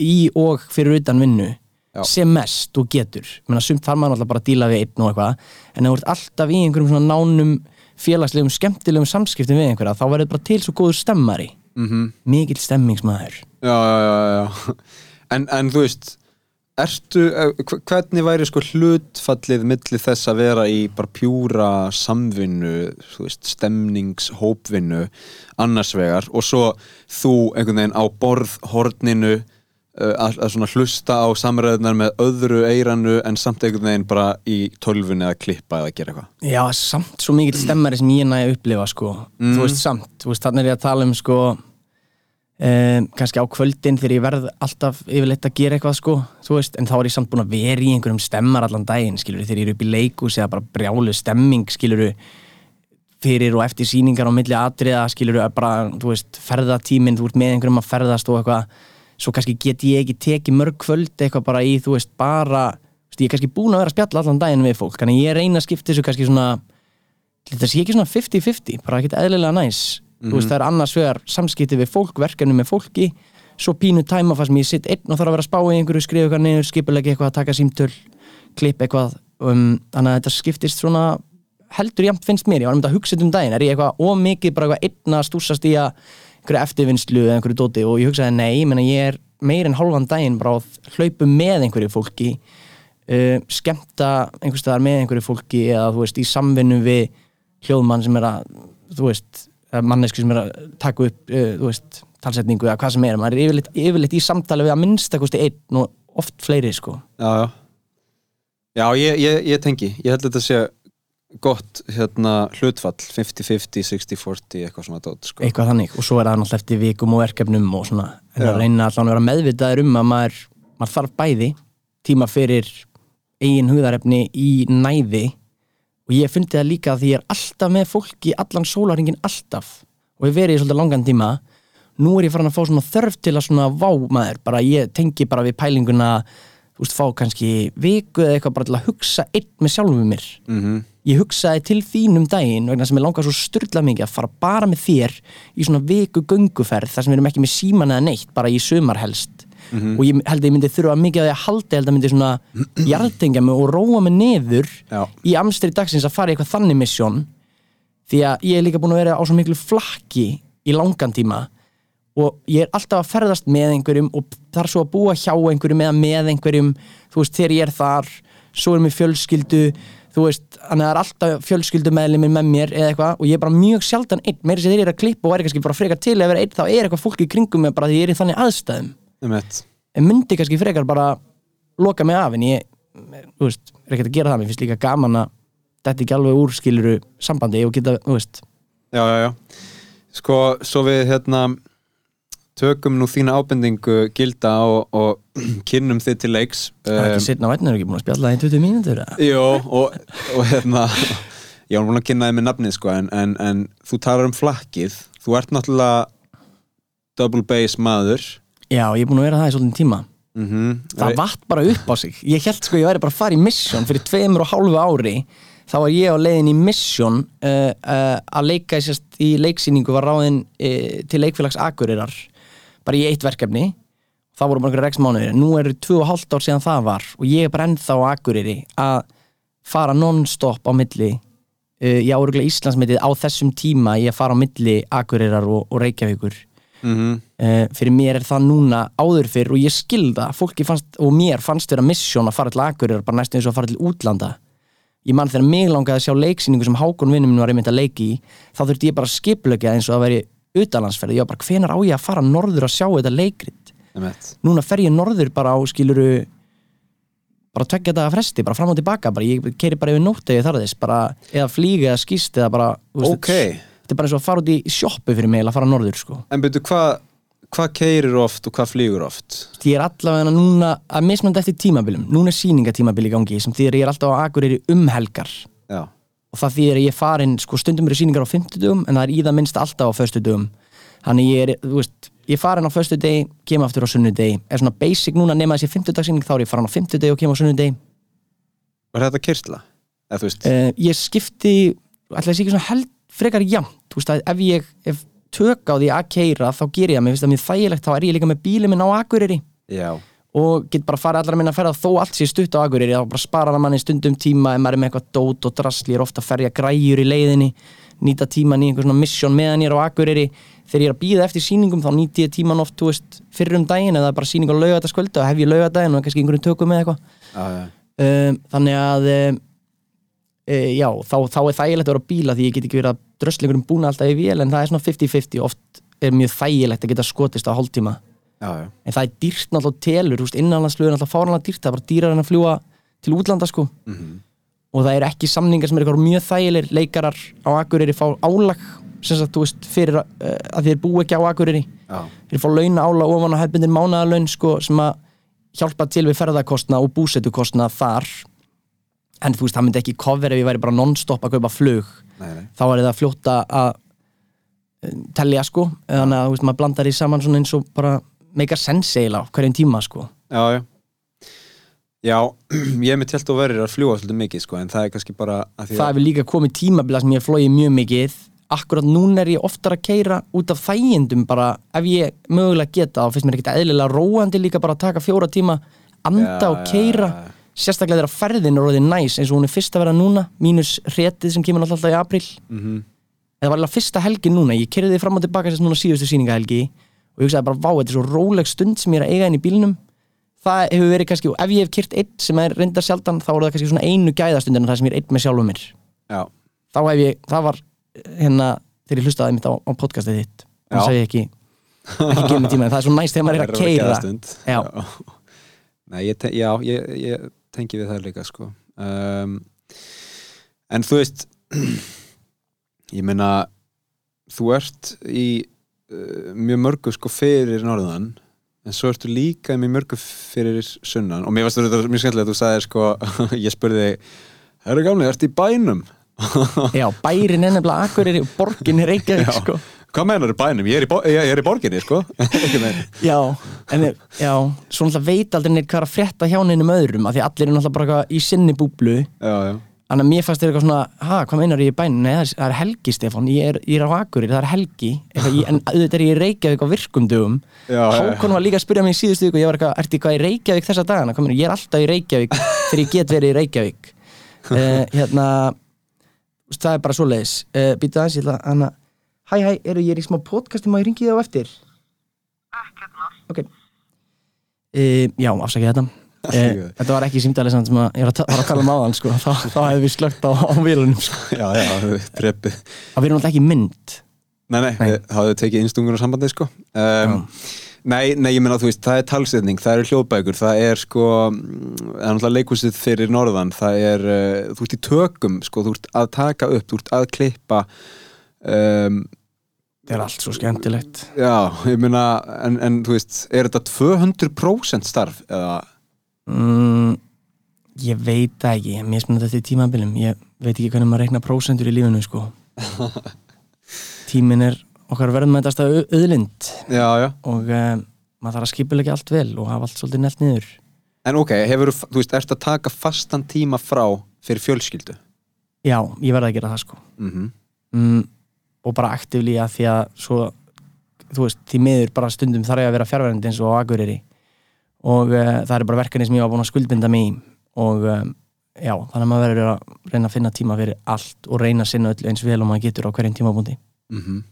í og fyrir utan vinnu Já. sem mest og getur Menna, sumt þarf maður alltaf bara að díla við einn og eitthvað en ef þú ert alltaf í einhverjum svona nánum félagslegum, skemmtilegum samskiptum við einhverja þá verður bara til svo góður stemmari mm mikill stemmingsmaður Já, já, já, já. En, en þú veist ertu, eh, hv- hvernig væri sko hlutfallið milli þess að vera í bara pjúra samvinnu veist, stemningshópvinnu annars vegar og svo þú einhvern veginn á borðhorninu uh, að, að svona hlusta á samræðunar með öðru eiranu en samt einhvern veginn bara í tölvunni að klippa eða gera eitthvað? Já, samt svo mikill stemmari sem ég næði að upplifa sko. þú veist samt, þú veist þannig er ég að tala um sko um, kannski á kvöldin þegar ég verð alltaf yfirleitt að gera eitthvað sko, veist, en þá er ég samt búin að vera í einhverjum stemmar allan daginn, skilur þegar ég er upp í leikus eða bara brjálu stemming skilur fyrir og eftir sýningar á milli atriða, skilur bara, veist, ferðatíminn, þú ert með einhverjum að ferðast og eitthvað, svo kannski get ég ekki tekið mörg kvöld eitthvað bara í, þú veist, bara veist, ég er kannski búin að vera að spjalla allan daginn við fólk, að ég reyna að skipta þessu kannski svona þetta sé ekki svona 50-50 bara ekkert eðlilega næs þú veist það er annars vegar samskipti við fólk verkefni með fólki, svo pínu tæma fannst mér ég sitt einn og þarf að vera að spá í einhverju skrifa eitthvað niður, skipulega eitthvað, taka símtöl klipp eitthvað um, þannig að þetta skiptist svona heldur jæmt finnst mér, ég var um þetta að hugsa um daginn er ég eitthvað ómikið bara eitthvað einn að stúsast í að einhverju eftirvinnslu eða einhverju dóti? Og ég hugsaði nei, ég, meina, ég er meir en hálfan daginn bara að hlaupu með einhverju fólki uh, skemmta einhvers staðar með einhverju fólki eða þú veist í samvinnu við hljóðmann sem er að þú veist, mannesku sem er að taka upp uh, veist, talsetningu eða hvað sem er. Maður er yfirleitt, yfirleitt í samtali við að minnstakosti einn og oft fleiri sko. Já, já. Já, ég, ég, ég tengi, ég held að þetta sé gott hérna hlutfall 50-50, 60-40 eitthvað svona dót sko. eitthvað þannig. Og svo er það náttúrulega eftir vikum og verkefnum og svona. En Já. að reyna allan að vera meðvitaður um að maður, maður þarf bæði tíma fyrir eigin hugðarefni í næði og ég fundi það líka að því ég er alltaf með fólki allan sólaringin alltaf. Og ég verið í svolítið langan tíma. Nú er ég farin að fá svona þörf til að svona vá maður, bara ég tengi bara við pælinguna þú veist, fá kannski viku eða eitthvað bara til að hugsa einn með sjálfum mér. Mm ég hugsaði til þín um daginn vegna sem ég langar svo styrla mikið að fara bara með þér í svona viku gönguferð þar sem við erum ekki með síman eða neitt bara í sumar helst og ég held að ég myndi þurfa mikið að ég haldi held að myndi svona jartengja mig og róa mig neður Já. í amstri dagsins að fara í eitthvað þannig misjón því að ég er líka búin að vera á svo miklu flakki í langan tíma. Og ég er alltaf að ferðast með einhverjum og þarf svo að búa hjá einhverjum eða með einhverjum, þú veist, þegar ég er þar svo er mér fjölskyldu. Þú veist, þannig að það er alltaf fjölskyldumeðlimir með mér eða eitthvað. Og ég er bara mjög sjaldan einn, meiri sem þeir eru að klippa og væri kannski bara frekar til að vera einn, þá er eitthvað fólk í kringum mig bara því ég er í þannig aðstæðum. En myndi kannski frekar bara loka mig af en ég, þú veist, er ekkert að gera það. Mér finnst líka gaman að þetta ekki alveg úr skiluru sambandi og geta, þú veist. Já, já, já. Sko, svo við hérna tökum nú þína ábendingu gilda og, og kynnum þið til leiks. Það er ekki setna vætna, er ekki búin að spjalla það í 20 mínútur? Jó, og, og hérna ég var búin að kynna þið með nafnið sko en, en, en þú talar um flakkið. Þú ert náttúrulega double bass maður Já, ég er búin að vera það í svolítinn tíma. Mm Það vatt bara upp á sig. Ég held sko ég væri bara að fara í mission fyrir tveimur og hálfu ári. Þá var ég á leiðin í mission uh, uh, að leika sérst, í leiksýningu var ráðin uh, til leikfélags Akureyrar bara í eitt verkefni. Það voru bara einhverja rex mánuðir nú eru tvö og hálft ár síðan það var og ég er bara ennþá á Akureyri að fara non-stop á milli ég áruglega Íslandsmitið á þessum tíma ég fara á milli Akureyrar og, og Reykjavíkur -hmm. uh, fyrir mér er það núna áður fyrr og ég skilda, fólki fannst og mér fannst vera mission að fara til Akureyrar bara næstu eins og að fara til útlanda. Ég mann þegar mig langaði að sjá leiksýningu sem Hákon vinnum minn var einmitt að leiki í þá þurfti ég bara að skipleika eins og að veri utanlandsferð, ég var bara hvenar á ég að fara norður að sjá þetta leikrit? Núna fer ég norður bara á skiluru bara tvekja þetta að fresti, bara fram og tilbaka bara, ég keiri bara yfir nótt eða þar þess bara, eða flýga eða skýst eða bara þú veist, Ok, þetta er bara eins og að fara út í sjoppu fyrir mig að fara norður sko. En byrju, hvað hva keirir oft og hvað flýgur oft? ég er allavega núna að mismönda eftir tímabilum núna er síningatímabil í gangi sem þýðir ég er alltaf á Akureyri um helgar. Já, og það þýðir ég farin, sko stundum eru síningar á 50 dugum en það er í það minnst alltaf á föstu dugum þannig ég er, þú veist, ég farin á föstu degi, kem aftur á sunnudegi. Er svona basic núna nema þessi 50 dagsýning þá er ég farin á 50 degi og kem á sunnudegi. Var þetta kyrsla? Eða uh, ég skipti, ætla ég sé ekki svona held frekar jafnt, þú veist að ef ég ef tök á því að keira þá ger ég það, mér finnst það mjög þægilegt, þá er ég líka með bílið minn á Akureyri. Já. Og get bara farið allar að minna að ferða þó allt sé stutt á Akureyri þá bara sparar það manni stundum tíma ef maður er með eitthvað dót og drasli ég er ofta að ferja græjur í leiðinni nýta tíman í einhver svona mission meðan ég er á Akureyri. Þegar ég er að býða eftir sýningum þá nýti ég tíman oft, þú veist, fyrir um daginn eða bara sýning á laugardagskvöldu og hef ég laugadaginn og kannski einhverjum tökum með eitthvað. Um, þannig að um, já, þá, þá er þægilegt að vera á bíla því ég get ekki verið að drösla einhverjum búna alltaf í vél en það er svona 50-50 oft er mjög þægilegt að geta skotist á já. en það er dýrt náttúrulega telur, þú veist, innanlandsflug er náttúrulega fáranlega dýrt, það er bara dýrar en að fljúa til útlanda sko. Mhm. og það er ekki samningar sem er mjög þægilegir. Leikarar á Akureyri fá álag sagt, veist, fyrir uh, að þeir búi ekki á Akureyri. Þeir fá launa álag ofan á hefbundir mánaðalaun sko, sem að hjálpa til við ferðarkostna og búsetukostna þar en þú veist, það myndi ekki cover ef ég væri bara non-stop að kaupa flug. Nei, nei. þá er það fljóta að eh, telja sko. Þannig að þú veist, maður blandar í saman svona eins og bara meika sense eiginlega hverjum tíma sko. Já, já. Já, ég er með telt og verið að fljúa svolítið mikið sko, en það er kannski bara að því það hefur líka komið tímabila sem ég hef flóið mjög mikið. Akkurat núna er ég oftar að keira út af þægindum bara ef ég mögulega geta. Þá finnst mér ekkert eðlilega róandi líka bara að taka fjóra tíma anda Já, og keira já. Sérstaklega þegar ferðin er orðið næs eins og hún er fyrst að vera núna mínus hretið sem kemur alltaf í april Mhm. það var alveg fyrsta helgi núna. Ég kerði fram og tilbaka sérst núna síðustu sýningahelgi og ég hugsaði bara, vá, þetta er svo róleg stund sem ég er að eiga inn í bílnum. Það hefur verið kannski, og ef ég hef kyrt einn sem er reyndar sjaldan, þá voru það kannski svona einu gæðastundin það sem ég er einn með sjálfum mér. Já, þá hef ég, það var hérna, þegar ég hlustaði mitt á, á podcastið þitt. Það segi ég ekki ekki gefið mig tíma, en það er svo næst þegar maður er að keira. Já. Nei, ég, já, ég, ég tengi við það líka sko. um, En þú veist ég meina þú ert í uh, mjög mörgu sko fyrir norðan en svo ertu líka í mjög mörgu fyrir sunnan og mér varst þetta mjög skemmtilega að þú sagðir sko, ég spurði Herru gamli, ertu í bænum? já, bærin er nefnilega Akureyri og borgin er Reykjavík sko. Hvað meinar þú bænum? Ég er í, bo ég er í borginni, sko já, en já, svo náttúrulega veit aldrei neitt hvað er að frétta hjá neinum öðrum af því allir er náttúrulega bara í sinni búblu Já, já Þannig að mér fannst þér eitthvað svona, ha, hvað meinar ég í bænum? Nei, það er, það er helgi, Stefán, ég er, ég er á Akureyri, það er helgi, eitthvað, ég, en auðvitað er ég í Reykjavík á virkundugum. Hákon var líka að spyrja mig í síðustu viku, ég var eitthvað, ertu eitthvað í Reykjavík þessa dagana? Meinar, ég er alltaf í Reykjavík þegar ég get verið í Reykjavík. uh, hérna, það er bara svoleiðis. Uh, Býtu aðeins, ég ætla, hana, hæ, hæ, eru ég er í smá podcasti, má ég ringi þið á eftir? Ekkert mál. Ok. Uh, já, afsakið þetta. Góðu. þetta var ekki símdæli sem að ég var að, tala um áðan sko. þá, þá hefði við slögt á, á vélunum sko. Já, já, treppið það verður náttúrulega ekki mynd Nei, nei, Nei. þið hafðu tekið innstungur á sambandið, sko um, Nei, nei, ég meina, þú veist, það er talsetning, það eru hljóðbækur, það er sko, mm, það er náttúrulega leikhúsið það er, allt svo skemmtilegt. Já, ég meina, en, en þú veist, er þetta 200% starf, eða, mm, ég veit ekki. Mér spennandi þetta í tímabilum. Ég veit ekki hvernig maður reikna prósentur í lífinu sko. tímin er okkar verðmætasta au- auðlind. Já, já, og um, maður þarf að skipulegja allt vel og hafa allt svolítið nelt niður. En ok, hefur þú veist, ertu að taka fastan tíma frá fyrir fjölskyldu? já, ég verði að gera það sko. Mm mm, og bara aktivlí að því að svo, þú veist, því miður bara stundum þarf ég að vera fjárverandi eins og á Akureyri. Og uh, það er bara verkefni sem ég var búin að skuldbinda mig í. Og um, já, þannig að maður verður að reyna að finna tíma fyrir allt og reyna að sinna öll eins vel og maður getur á hverjum tímabúndi -hmm.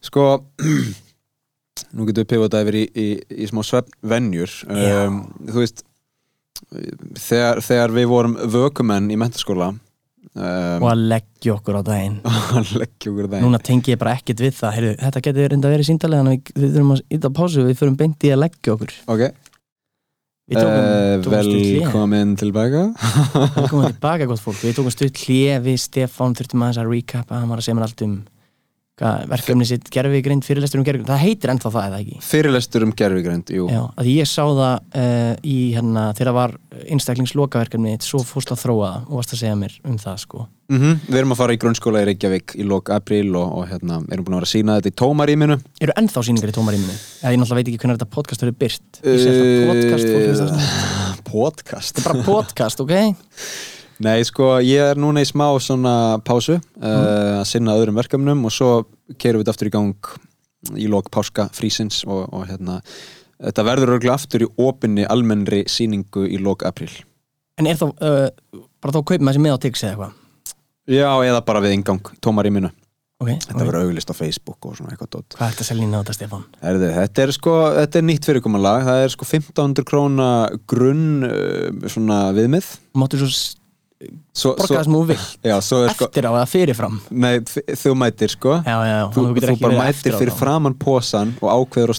Sko nú getum við pifata yfir í, í, í smá svefnvenjur um, þú veist þegar, þegar við vorum vökumenn í mentaskóla og um, að leggja okkur á daginn. Að leggja okkur það núna tengi ég bara ekkert við það. Heyrðu, þetta getur reynda að vera í síndalega að við, við þurfum að íta pásu við þurfum beint í að leggja okkur. Ok, uh, velkomin tilbaka. Velkomin tilbaka gott fólk. Við tókum stutt hlé við Stefán þurftum aðeins að recapa hann var að segja mér allt um verkefni sitt gerfi grind fyrirlestur um gerfi það heitir ennþá það eða ekki? Fyrirlestur um gerfigrænd, jú. Já, að ég sá það uh, í hérna þegar það var einstaklingslokaverkefni svo fórst að þróa það og varst að segja mér um það sko. Mm Við erum að fara í grunnskóla í Reykjavík í lok apríl og, og hérna, erum búin að vera að sína þetta í tómaríminu. Eru ennþá sýningar í tómaríminu? Ég náttúrulega veit ekki hvernig þetta podcast verður byrt ég sé alltaf podcast það svona. Podcast Nei, sko, ég er núna í smá svona pásu uh, að sinna öðrum verkefnum og svo kerum við þetta aftur í gang í lok páska frísins og, og hérna þetta verður örgulega aftur í opinni almennri síningu í lok apríl. En er þá, uh, bara þá maður sem með á Tix eða eitthvað? Já, eða bara við ingang, tómaríminu ok, Þetta ok. verður auglist á Facebook og svona eitthvað dótt hvað er þetta inn á þetta Stefán? Herðu, þetta er sko, þetta er nýtt fyrirkomulag. Það er sko 1500 króna grunn uh, svona viðmið. Máttu svo svo, borga það sem þú vill Já, er sko, eftir á eða fyrirfram? Nei, þú mætir sko. Já, já, þú, þú bara mætir fyrir framann posan og ákveður á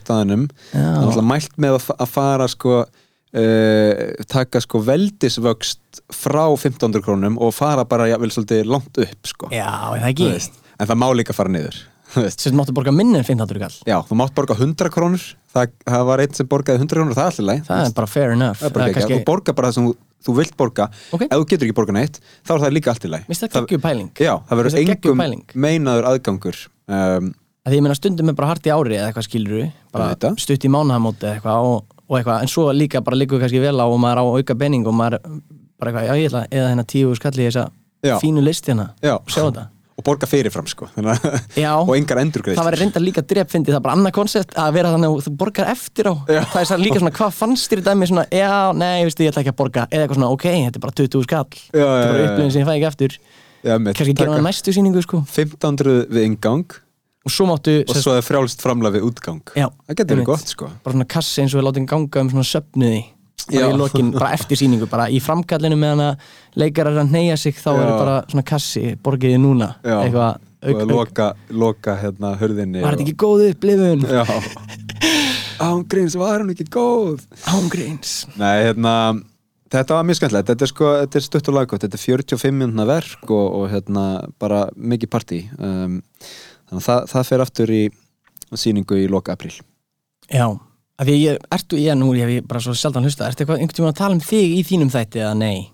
það er alltaf mælt með að, að fara sko uh, taka sko veldisvöxt frá 1500 krónum og fara bara jafnvel svolítið langt upp sko. Já, er það Þú ekki en það má líka fara niður þú veist. sem máttu borga minni en 500 kall já, þú mátt borga 100 krónur. Það, það var einn sem borgaði 100 krónur, það er allir leið það er bara fair enough. Það er bara ekki, þú borgar bara það sem þú, þú vilt borga. Ok. ef þú getur ekki borga neitt, þá er það líka leið Mér finnst það geggjum pæling? Já, það verður engum meinaður aðgangur um, að því ég meina stundum er bara hart í ári eða eitthvað skilur bara stutt í mánaðamóti eða eitthvað og, og eitthvað, en svo líka bara líka kannski vel á og maður á auka benning og maður bara eitthvað, já ég og borga fyrirfram sko. Já. og engar endurgreist það væri reyndar líka drepfindi, það er bara annað koncept að vera þannig að þú borgar eftir á. Já. það er líka svona, hvað fannst þér í dæmi svona, já, nei, veistu, ég ætla ekki að borga eða eitthvað svona, ok, þetta er bara 20 skall. Þetta er bara upplifin sem ég fæ ekki eftir kannski gera það næstu sýningu, sko. 1500 við ingang og svo máttu, og svo er frjálst framlega við útgang. Já, það getur verið gott sko. Bara svona kassi eins og við látum ganga um svona söfnuði bara í lokin, bara eftir sýningu bara í framkallinu meðan að leikarar að neyja sig þá er Já. bara svona kassi borgiði núna, Já. eitthvað og auk, auk, loka, loka hérna hörðinni var þetta ekki góð upplifun? Ángríns var hún ekki góð? Ángríns Nei, hérna Þetta var mjög skemmtilegt, þetta er sko, þetta er stutt og laggótt, þetta er 45 minúna verk og, og hérna bara mikið partí. Um, þannig að það, það fer aftur í sýningu í loka apríl. Já, af því ég, ertu, ég nú ég hef bara svo sjaldan hlusta, ertu eitthvað einhvern tímann að tala um þig í þínum þætti eða nei?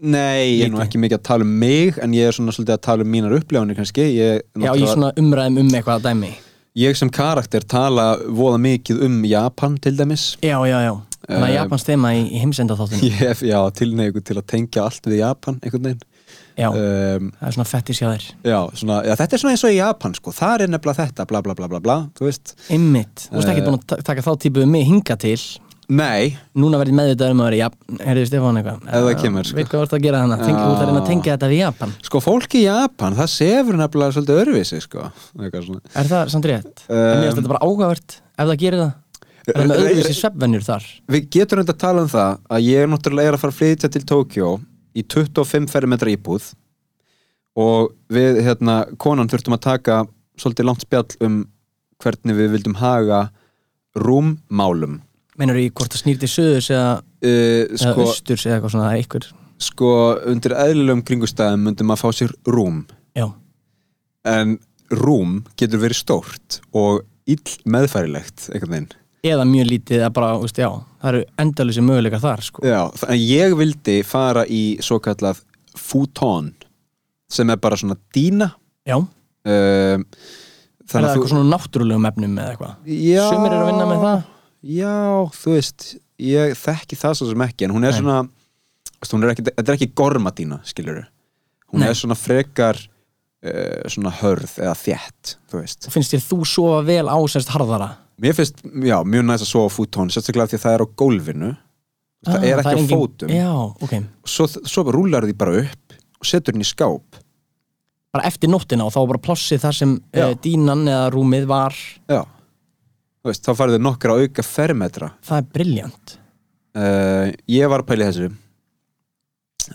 Nei, ég er nú ekki mikið að tala um mig en ég er svona svolítið að tala um mínar upplefanir kannski. Ég, Já, ég náttúrulega- svona umræðum um eitthvað dæmi. Ég sem karakter tala voða mikið um Japan til dæmis. Já, já, já, þannig að Um, Japans þema í, í heimsenda þáttunum Ég hef, já, tilneigu til að tengja allt við Japan einhvern veginn Já, um, það er svona fettis hjá þér já, svona, já, þetta er svona eins og í Japan sko. það er nefnilega þetta, bla bla bla bla, bla þú veist, Einmitt, þú veist ekki Eh. búin að ta- taka þá típu um mig hinga til nei Núna verði meðvitað um að vera Japan Herðu Stefán eitthvað Ef það kemur, sko. Veit hvað ert að gera þannig, þú ert að reyna að tengja þetta við Japan sko, fólk í Japan, það sefur nefnilega svolítið örfisi, sko Eitthvað svona. Er það samt rétt? Um, mér finnst þetta bara áhugavert ef það gerir það Er það með Re- öðruvísi svefnvenjur þar? við getum reynda að tala um það að ég er náttúrulega er að fara að flytja til Tókjó í 25 fermetra íbúð og við, hérna, konan þurftum að taka svolítið langt spjall um hvernig við vildum haga rúmmálum. Meinar í hvort það snýr til söðurs eða, uh, eða sko, austurs eða eitthvað svona eitthvað sko, undir eðlilegum kringustæðum myndum að fá sér rúm. Já, en rúm getur verið stórt og ill meðfærilegt einhvern veginn eða mjög lítið að bara, veist, já, það eru endalisi möguleikar þar sko. Já, ég vildi fara í svo kallað futon sem er bara svona dýna. Já, um, er það eitthvað svona náttúrulegum efnum eða eitthvað? Já. Sumir eru að vinna með það? Já, þú veist ég þekki það svo sem ekki en hún er Nei. svona þú veist, hún er ekki, þetta er ekki gormadína skilur hún Nei. er svona frekar uh, svona hörð eða þétt þú veist. Finnst þér þú sofa vel á sérst harðara mér finnst, já, mjög næst að sofa fútón sérstaklega því að það er á gólfinu. Það Ah, er ekki á engin- fótum. Já, ok, svo, svo rúlar því bara upp og setur henni í skáp. Bara eftir nóttina og þá bara plossið þar sem uh, dínan eða rúmið var. Já, þú veist, þá farið þau nokkra auka fermetra. Það er briljant uh, ég var að pæla í þessu.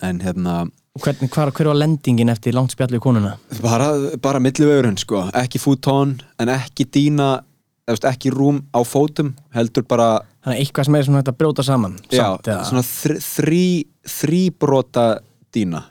En hérna hvernig, hvar, hver var lendingin eftir langt spjallu í konuna? Bara, bara millivegurinn sko. Ekki fútón en ekki eða, veist, ekki rúm á fótum heldur bara þannig að eitthvað sem er svona að brjóta saman já, samt, svona þr, þrí þrýbrota dýna.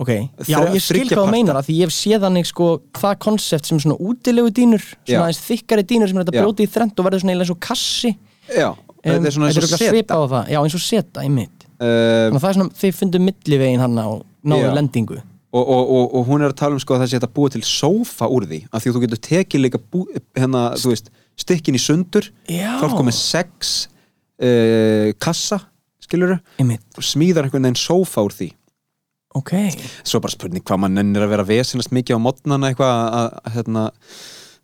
Ok, já ég skil hvað þú meinar að því ég hef séð þannig sko það konsept sem svona útilegu dínur Já. svona aðeins þykkari dínur sem er að Já. brjóta í þrend og verður svona eins og kassi. Já, þetta er svona eins og seta. á já eins og seta í mitt að það er svona, þið fundu millivegin hann og náðu lendingu. Og, og, og, og hún er að tala um sko að það sé að búa til sófa úr því af því að þú getur tekið líka bú, hérna, þú veist, stykkin í sundur. Er komið sex uh, kassa skilur og smíðar einhvern veginn sófa úr því. Ok. Svo bara spurning hvað mann nennir að vera vesinast mikið á modnana eitthvað að, hérna,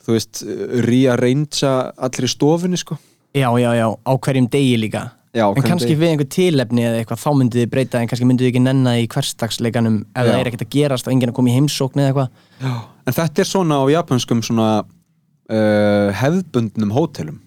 þú veist, rearrangea allir í stofunni sko. Já, já, já, á hverjum degi líka. Já, en kannski við einhver tilefni eða eitthvað þá myndið þið breyta en kannski myndið þið ekki nenna í hverstagsleikanum ef Já. það er ekkert að gerast og enginn að koma í heimsókn eða eitthvað. Já. en þetta er svona á japanskum svona uh, hefðbundnum hótelum.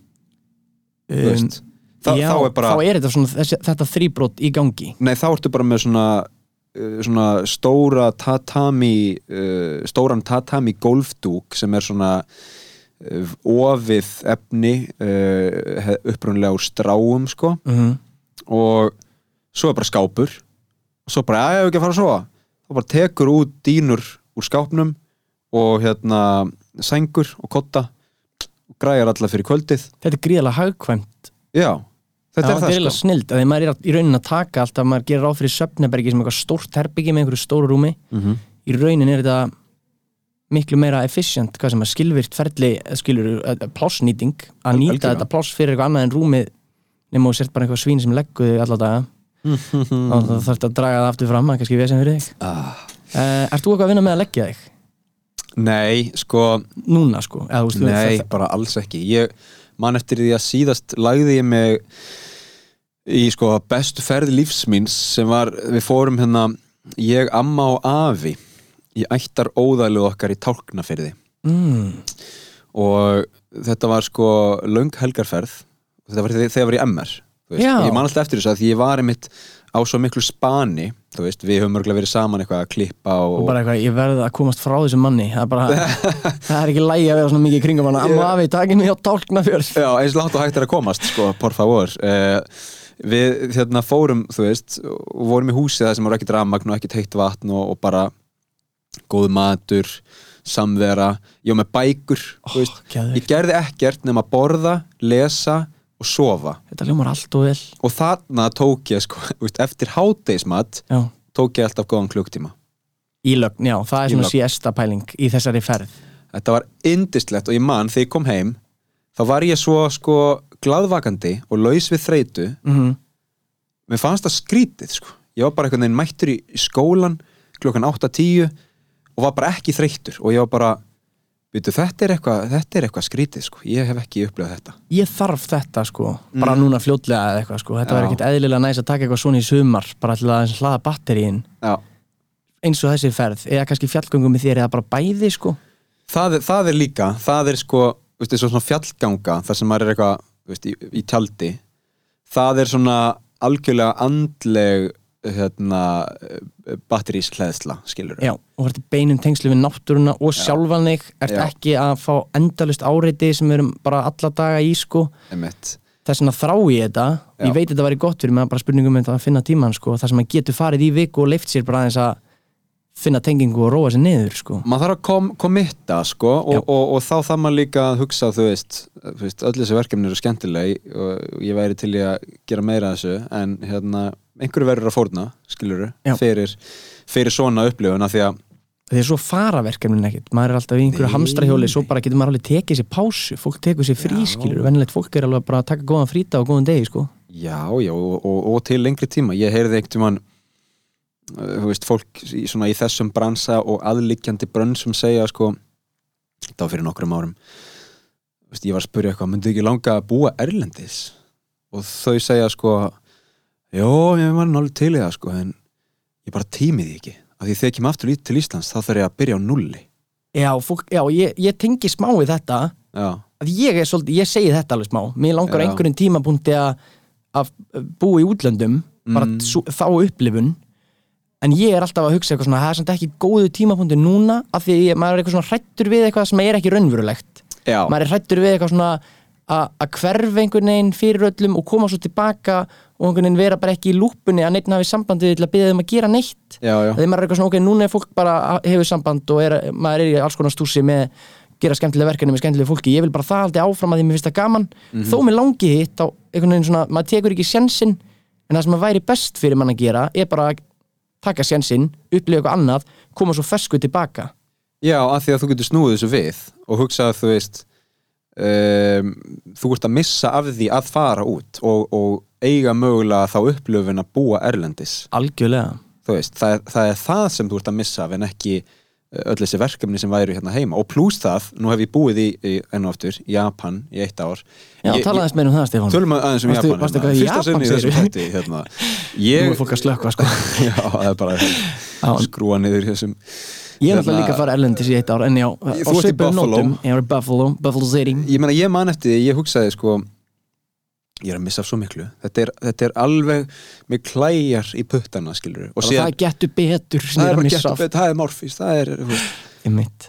Veist Þa, Um, já, þá er bara, þá er þetta, svona, þessi, þetta þrýbrot í gangi. Nei þá ertu bara með svona uh, svona stóra tatami uh, stóran tatami golfdúk sem er svona uh, ofið efni uh, upprunlega úr stráum sko. Mm og svo er bara skápur. Og svo bara, að ég hef ekki að fara að sofa. Þá bara tekur út dýnur úr skápnum og hérna sængur og kotta og græjar alla fyrir kvöldið. Þetta er gríðalega hagkvæmt. Já, þetta Já, er það sko. snild, að því maður er að- í raunin að taka alltaf, maður gerir ráð fyrir söfnebergi sem eitthvað stórt herbyggi með einhverju stóru rúmi. Mm í raunin er þetta miklu meira efficient, hvað sem er skilvirt ferli, skilur, eh, plássnýting að nýta algjörlega. þetta pláss fyrir eitthvað annað en rúmið nema þú sért bara eitthvað svín sem leggur þig alla daga. Og það þarf að draga það aftur fram að kannski við sem fyrir þig. Ah. uh, Ert þú eitthvað að vinna með að leggja þig? Nei, sko. Núna sko, eða veist nei, það- bara alls ekki. Ég man eftir því að síðast lagði ég mig í sko bestu ferð lífsmíns sem var, við fórum hérna ég, amma og afi í ættar óðælu okkar í tálknafyrði mm, og þetta var sko löng helgarferð. Þetta var þegar ég var í MR ég man alltaf eftir þessu að ég var einmitt á svo miklu spani þú veist, við höfum örgulega verið saman eitthvað að klippa og, og bara eitthvað, ég verði að komast frá þessum manni. Það er bara, það er ekki lægi að vera svona mikið í kringum hann amma afi, takinu hjá tálknafjörð. Já, eins langt og hægt er að komast, sko, por favor. Uh, Við hérna fórum, þú veist, og vorum í húsi það sem voru ekkert rafmagn og ekkert heitt vatn og, og bara góð matur, samvera. Ég var með bækur, Ó, þú veist. geðveikt. Ég gerði ekkert nema borða, lesa og sofa þetta hljómar allt og vel og þarna tók ég, sko, veist, eftir hádeismat já. tók ég alltaf góðan klukktíma Ílögn, já, það er svona Ílögn. siesta pæling í þessari ferð Þetta var indislegt og ég man þegar ég kom heim þá var ég svo, sko, glaðvakandi og laus við þreytu mm mér fannst það skrítið sko. ég var bara einhvern veginn mættur í í skólan klokkan 8-10 og var bara ekki þreyttur og ég var bara veitu, þetta er eitthvað eitthvað skrítið, sko. ég hef ekki upplifað þetta. Ég þarf þetta sko, bara núna fljótlega eða eitthvað sko, þetta var ekkert eðlilega næs að taka eitthvað svona í sumar, bara til að hlaða batteríin. Já. eins og þessi ferð, eða kannski fjallgöngum með þér eða bara bæði sko. Það, það er líka, það er sko veistu, svo svona fjallganga, þar sem maður er eitthvað veist, í, í tjaldi það er svona algjörlega andleg hérna, batterískleðsla skilur já, og verður beinum tengslu við náttúruna og sjálfan þig, ert Já. ekki að fá endalust áreiti sem við erum bara alla daga í sko Einmitt. þess vegna þrá ég þetta Já. ég veit þetta væri gott fyrir mig bara spurningum um þetta að finna tíman sko, þar sem maður getur farið í viku og leift sér bara aðeins að finna tengingu og róa sér niður sko. maður þarf að kom, komitta sko Já. og, og, og þá þarf maður líka að hugsa þú veist, þú veist öll þessi verkefni eru skemmtileg og ég væri til í að gera meira af þessu en hérna, einhverju verður að fórna skilur Já. fyrir, fyrir svona upplifun af því að því að svo fara verkefnin ekkert. Maður er alltaf í einhverju hamstrahjóli svo bara getur maður alveg tekið sér pásu. Fólk tekur sér frískilur, vennilegt fólk er alveg bara að taka góðan frýta og góðan degi sko. Já, já, og, og, og til lengri tíma. Ég heyrði einhvern tímann uh, þú veist, fólk í, svona í þessum bransa og aðliggjandi brönnsum segja sko, var fyrir nokkrum árum veist, ég var að spyrja eitthvað myndi ekki langa að búa erlendis? Og þau segja sko já, ég var náttúrulega til í það sko en ég bara tímið því ekki. Af því þegar ég kem aftur í- til Íslands þá þarf ég að byrja á nulli Já, fólk, já ég, ég tengi smá við þetta. Já, að ég er svolítið, ég segi þetta alveg smá. Mér langar Já. einhverjum tímapunkti að búa í útlöndum bara Mm. svo, þá upplifun. En ég er alltaf að hugsa eitthvað svona það er samt ekki góðu tímapunkti núna af því ég, maður er eitthvað svona hrættur við eitthvað sem er ekki raunverulegt. Já, maður er hrættur við eitthvað svona að hverfa einhvern veginn fyrir öllum og koma svo tilbaka og einhvern veginn vera bara ekki í lúpunni að neitt hafi sambandi til að byggja þeim að gera neitt. Þegar maður er eitthvað svona, ok, núna er fólk bara hefur samband og er, maður er í alls konar stúsi með gera skemmtilega verkefni með skemmtilega fólki. Ég vil bara það aldrei áfram að því mér finnst það gaman. Þó mér langi hitt á einhvern veginn svona maður tekur ekki sjensinn en það sem að væri best fyrir mann að gera er bara að taka sjensinn, upplifa eitthvað annað koma svo fesku tilbaka. Já, af því að þú getur snúið þessu við og hugsa að þú veist um, þú ert að missa af því að fara út og, og eiga mögulega þá upplöfun að búa erlendis algjörlega veist, það það er það sem þú ert að missa en ekki eh, öll þessi verkefni sem væru hérna heima og pluss það, nú hef ég búið í, í enn og aftur, Japan í eitt ár Já, Ég- talaðist meira um það, Stefán Tölum að aðeins um Varstu- Japan varstu hérna. eitthvað í Fyrsta Japan, sinni segirðu? þætti hérna. Nú Ég, er fólk að slökka, sko já, það er bara Já. skrúa niður þessum Ég er náttúrulega Hérna- líka að fara erlendis í eitt ár En já, á Buffalo. nótum Ég er í Buffalo, Buffalo City ég man eftir því, ég hugsaði sko ég er að missa svo miklu. Þetta er, þetta er alveg með klæjar í puttana skilur og það síðan, er getur betur sem það er er af. upp það er morfís, það er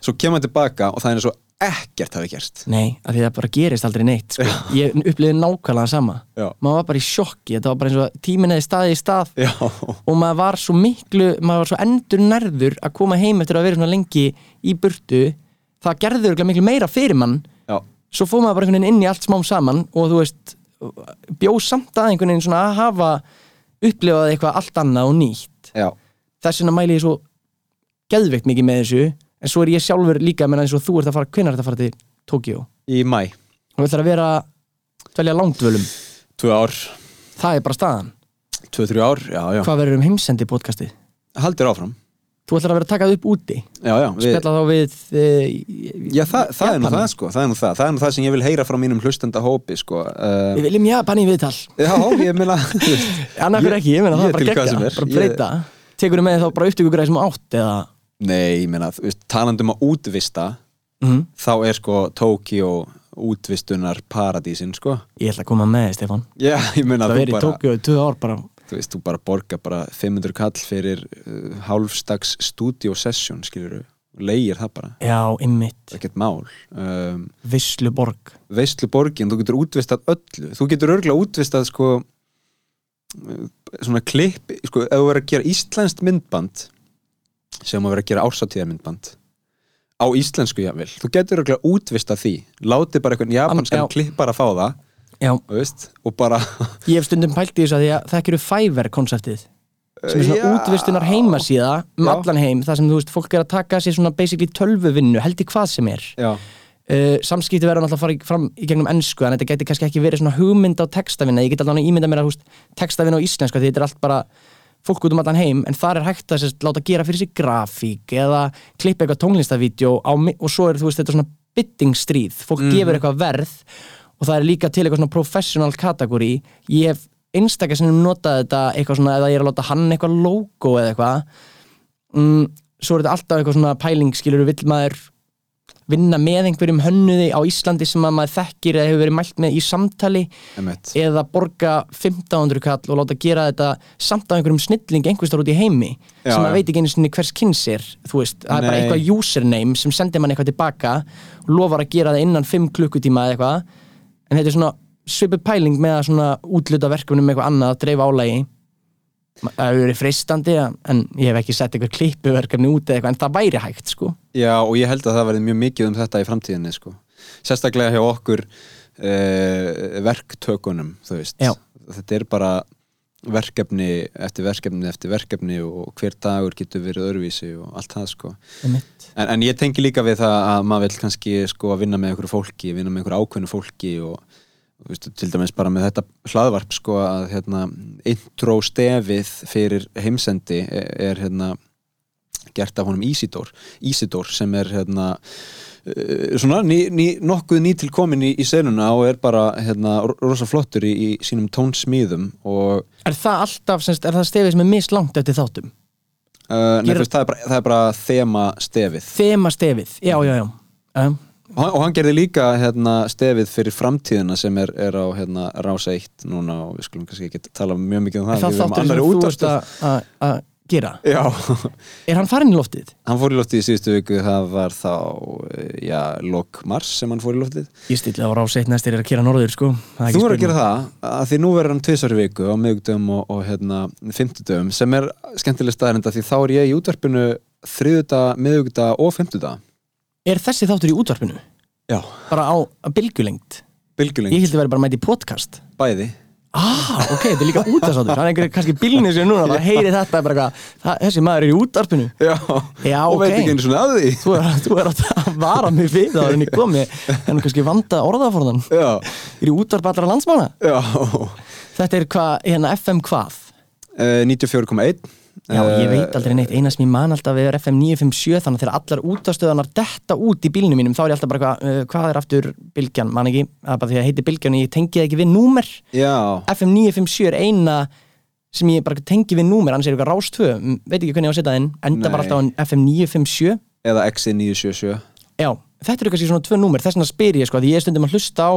svo kemur hann tilbaka og það er svo ekkert hafi gerst. Nei, af því það bara gerist aldrei neitt sko. Ég upplýði nákvæmlega sama. Já, Maður var bara í sjokki, þetta var bara eins og tíminn eða staði í stað. Já, og maður var svo miklu, maður var svo endur nærður að koma heim eftir að vera svona lengi í burtu. Það gerður miklu meira fyrir mann. Já, svo fór maður bara inn í allt smám saman og þú veist, bjóð samt að einhvern veginn svona að hafa upplifað eitthvað allt annað og nýtt. Já. þess vegna mæli ég svo geðveikt mikið með þessu en svo er ég sjálfur líka með eins og þú ert að fara, hvenær ert að fara til Tókjó í mæ, og ætlar að vera dvelja langdvölum, tvö ár. Það er bara staðan. Tvö, þrjú ár, já, já, hvað verður um heimsendi podcastið? haldir áfram Þú ætlar að vera að taka það upp úti? Já, já, við, spjalla þá við e, já það, það er nú það sko það er nú það, það er nú það sem ég vil heyra frá mínum hlustenda hópi sko uh, Við viljum Japan í viðtal. Já, ég meina þú fyrir ekki, ég meina það ég er bara gegga bara Ég- breyta. Tekur með þá bara upptökugræði sem átt eða? Nei, ég meina, þú veist, talandi um að útvista mm. þá er sko Tókíó útvistunar paradísin sko. Ég ætla að koma með þér Stefán. Já, ég meina Það þú verið í bara Tókjó í tvö ár bara þú veist, þú bara borga bara 500 kall fyrir uh, hálfstags studio session, skilur leigir það bara, Já, ymmit, ekkert mál. Um, Visslu borg veistlu borgin, þú getur útvistað öllu. Þú getur örgulega útvistað sko svona klipp sko, ef þú verður að gera íslenskt myndband sem að vera að gera ársatíðarmyndband á íslensku jáfnvel, þú getur örgulega útvistað því. Látið bara einhvern japanskan já. klippar að fá það. þú veist, og bara ég hef stundum pælt í þessu að því að það eru Fiverr konceptið sem er svona Já. útvistunar heimasíða um Já. allan heim, það sem þú veist, fólk er að taka sér svona basically tölvuvinnu, held í hvað sem er. Uh, samskipti verður náttúrulega að fara fram í gegnum ennsku en þetta geti kannski ekki verið svona hugmynd á textavinna ég get alveg ímynda mér að textavinna á íslensku því þetta er allt bara fólk út um allan heim en þar er hægt að sérst, láta gera fyrir sig grafík eða klippa eitthvað mi- og svo er þú veist þetta svona bidding stríð. Fólk gefur eitthvað verð og það er líka til eitthvað svona professional kategóri ég hef einstakar sem notað þetta eitthvað svona eða ég er að láta hann eitthvað logo eða eitthvað. Mm, svo er þetta alltaf eitthvað svona pæling skilur vill maður vinna með einhverjum hönnuði á Íslandi sem að maður þekkir eða hefur verið mælt með í samtali emitt eða borga 1500 kall og láta gera þetta samt á einhverjum snilling einhverstar út í heimi Já, sem maður veit ekki einu sinni hvers kynns er þú veist, það er bara eitthvað username sem sendir mann eitthvað tilbaka og lofar að gera það innan 5 klukkutíma eða eitthvað en þetta er svona svipið pæling með að svona útluta verkefnum með eitthvað annað að dreifa álægi það hefur verið freistandi en ég hef ekki sett eitthvað klippuverkefni út eða eitthvað en það væri hægt sko Já, og ég held að það verði mjög mikið um þetta í framtíðinni sko. sérstaklega hjá okkur uh, verktökunum þú veist Já. þetta er bara verkefni eftir verkefni eftir verkefni og hver dagur getur verið öðruvísi og allt það sko. En, en ég tengi líka við það að maður vil kannski sko að vinna með einhverju fólki vinna með einhverju ákveðnu fólki og veistu, til dæmis bara með þetta hlaðvarp sko að hérna intro stefið fyrir heimsendi er, hérna gert af honum Ísidór Ísidór sem er hérna svona ný, ný, nokkuð nýtilkomin í, í senuna og er bara hérna ro- rosa flottur í, í sínum tónsmíðum og Er það alltaf, semst, er það stefið sem er mislangt eftir þáttum? uh, nei, þú veist, það, er bara, það er bara þema stefið Þema stefið, já, já, já. Um, og hann, og hann gerði líka hérna, stefið fyrir framtíðina sem er, er á hérna, Rása 1 núna og við skulum kannski ekki tala mjög mikið um það það við erum að- að að gera? Já, Er hann farin í loftið? hann fór í loftið í síðustu viku það var þá, eh, já, lok mars sem hann fór í loftið. Ég stilla á ráseitt næstir er að kera norður, sko. Er Þú er að gera það, að því nú verður hann tvisar í viku á miðugdöfum og, og hérna fimmtudöfum sem er skemmtileg staðarenda því þá er ég í útvarpinu þriðuda, miðugda og fimmtuda Er þessi þáttur í útvarpinu? Já, Bara á að bylgjulengt? bylgjulengt, Ég hildi vera bara í podcast. Bæði Ah, ok, þetta er líka útastáttur Það er einhverju kannski bílnir sem núna bara heyri þetta bara eitthvað, það, Þessi maður er í útvarpinu? Já, Já, og ok. veit ekki einu svona að því. Þú er, þú er að vara mig við það en ég komi en kannski vanda orðaforðan Já, Ég er í útvarp allra landsmána já. Þetta er hvað, hérna FM hvað? Eh, 94,1 Já, ég Eh, veit aldrei neitt, eina sem ég man alltaf er FM 957 þannig að þegar allar útastöðanar detta út í bílnum mínum þá er ég alltaf bara eitthvað, uh, hvað er aftur bylgjan, man ekki, það er bara því að heiti bylgjan og ég tengi það ekki við númer. Já, FM 957 er eina sem ég bara tengi við númer, annars er eitthvað rástvö veit ekki hvernig ég á að setja það inn, enda Nei. bara alltaf á FM 957 eða XI977 Já, þetta eru kannski svona tvö númer, þess vegna spyr ég sko, því ég er stundum að hlusta á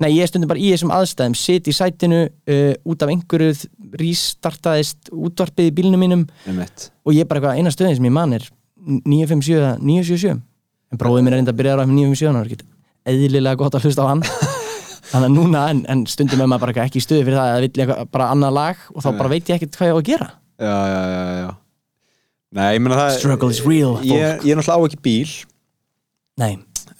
Nei, ég er stundum bara í þessum aðstæðum, sit í sætinu uh, út af einhverju rístartaðist útvarpið í bílnum mínum. Um mitt og ég er bara eitthvað eina stöðin sem ég man er 957 eða 977 en bróðið minn er enda að byrja á FM 957 hann er ekkert eðlilega gott að hlusta á hann. Þannig að núna, en, en stundum er maður bara ekki í stöðu fyrir það að eitthvað, bara annað lag og þá bara veit ég ekkert hvað ég á að gera. Já, já, já, já Nei, ég meina það Struggle is real, Ég, fólk. ég er náttúrulega á ekki bíl. Nei,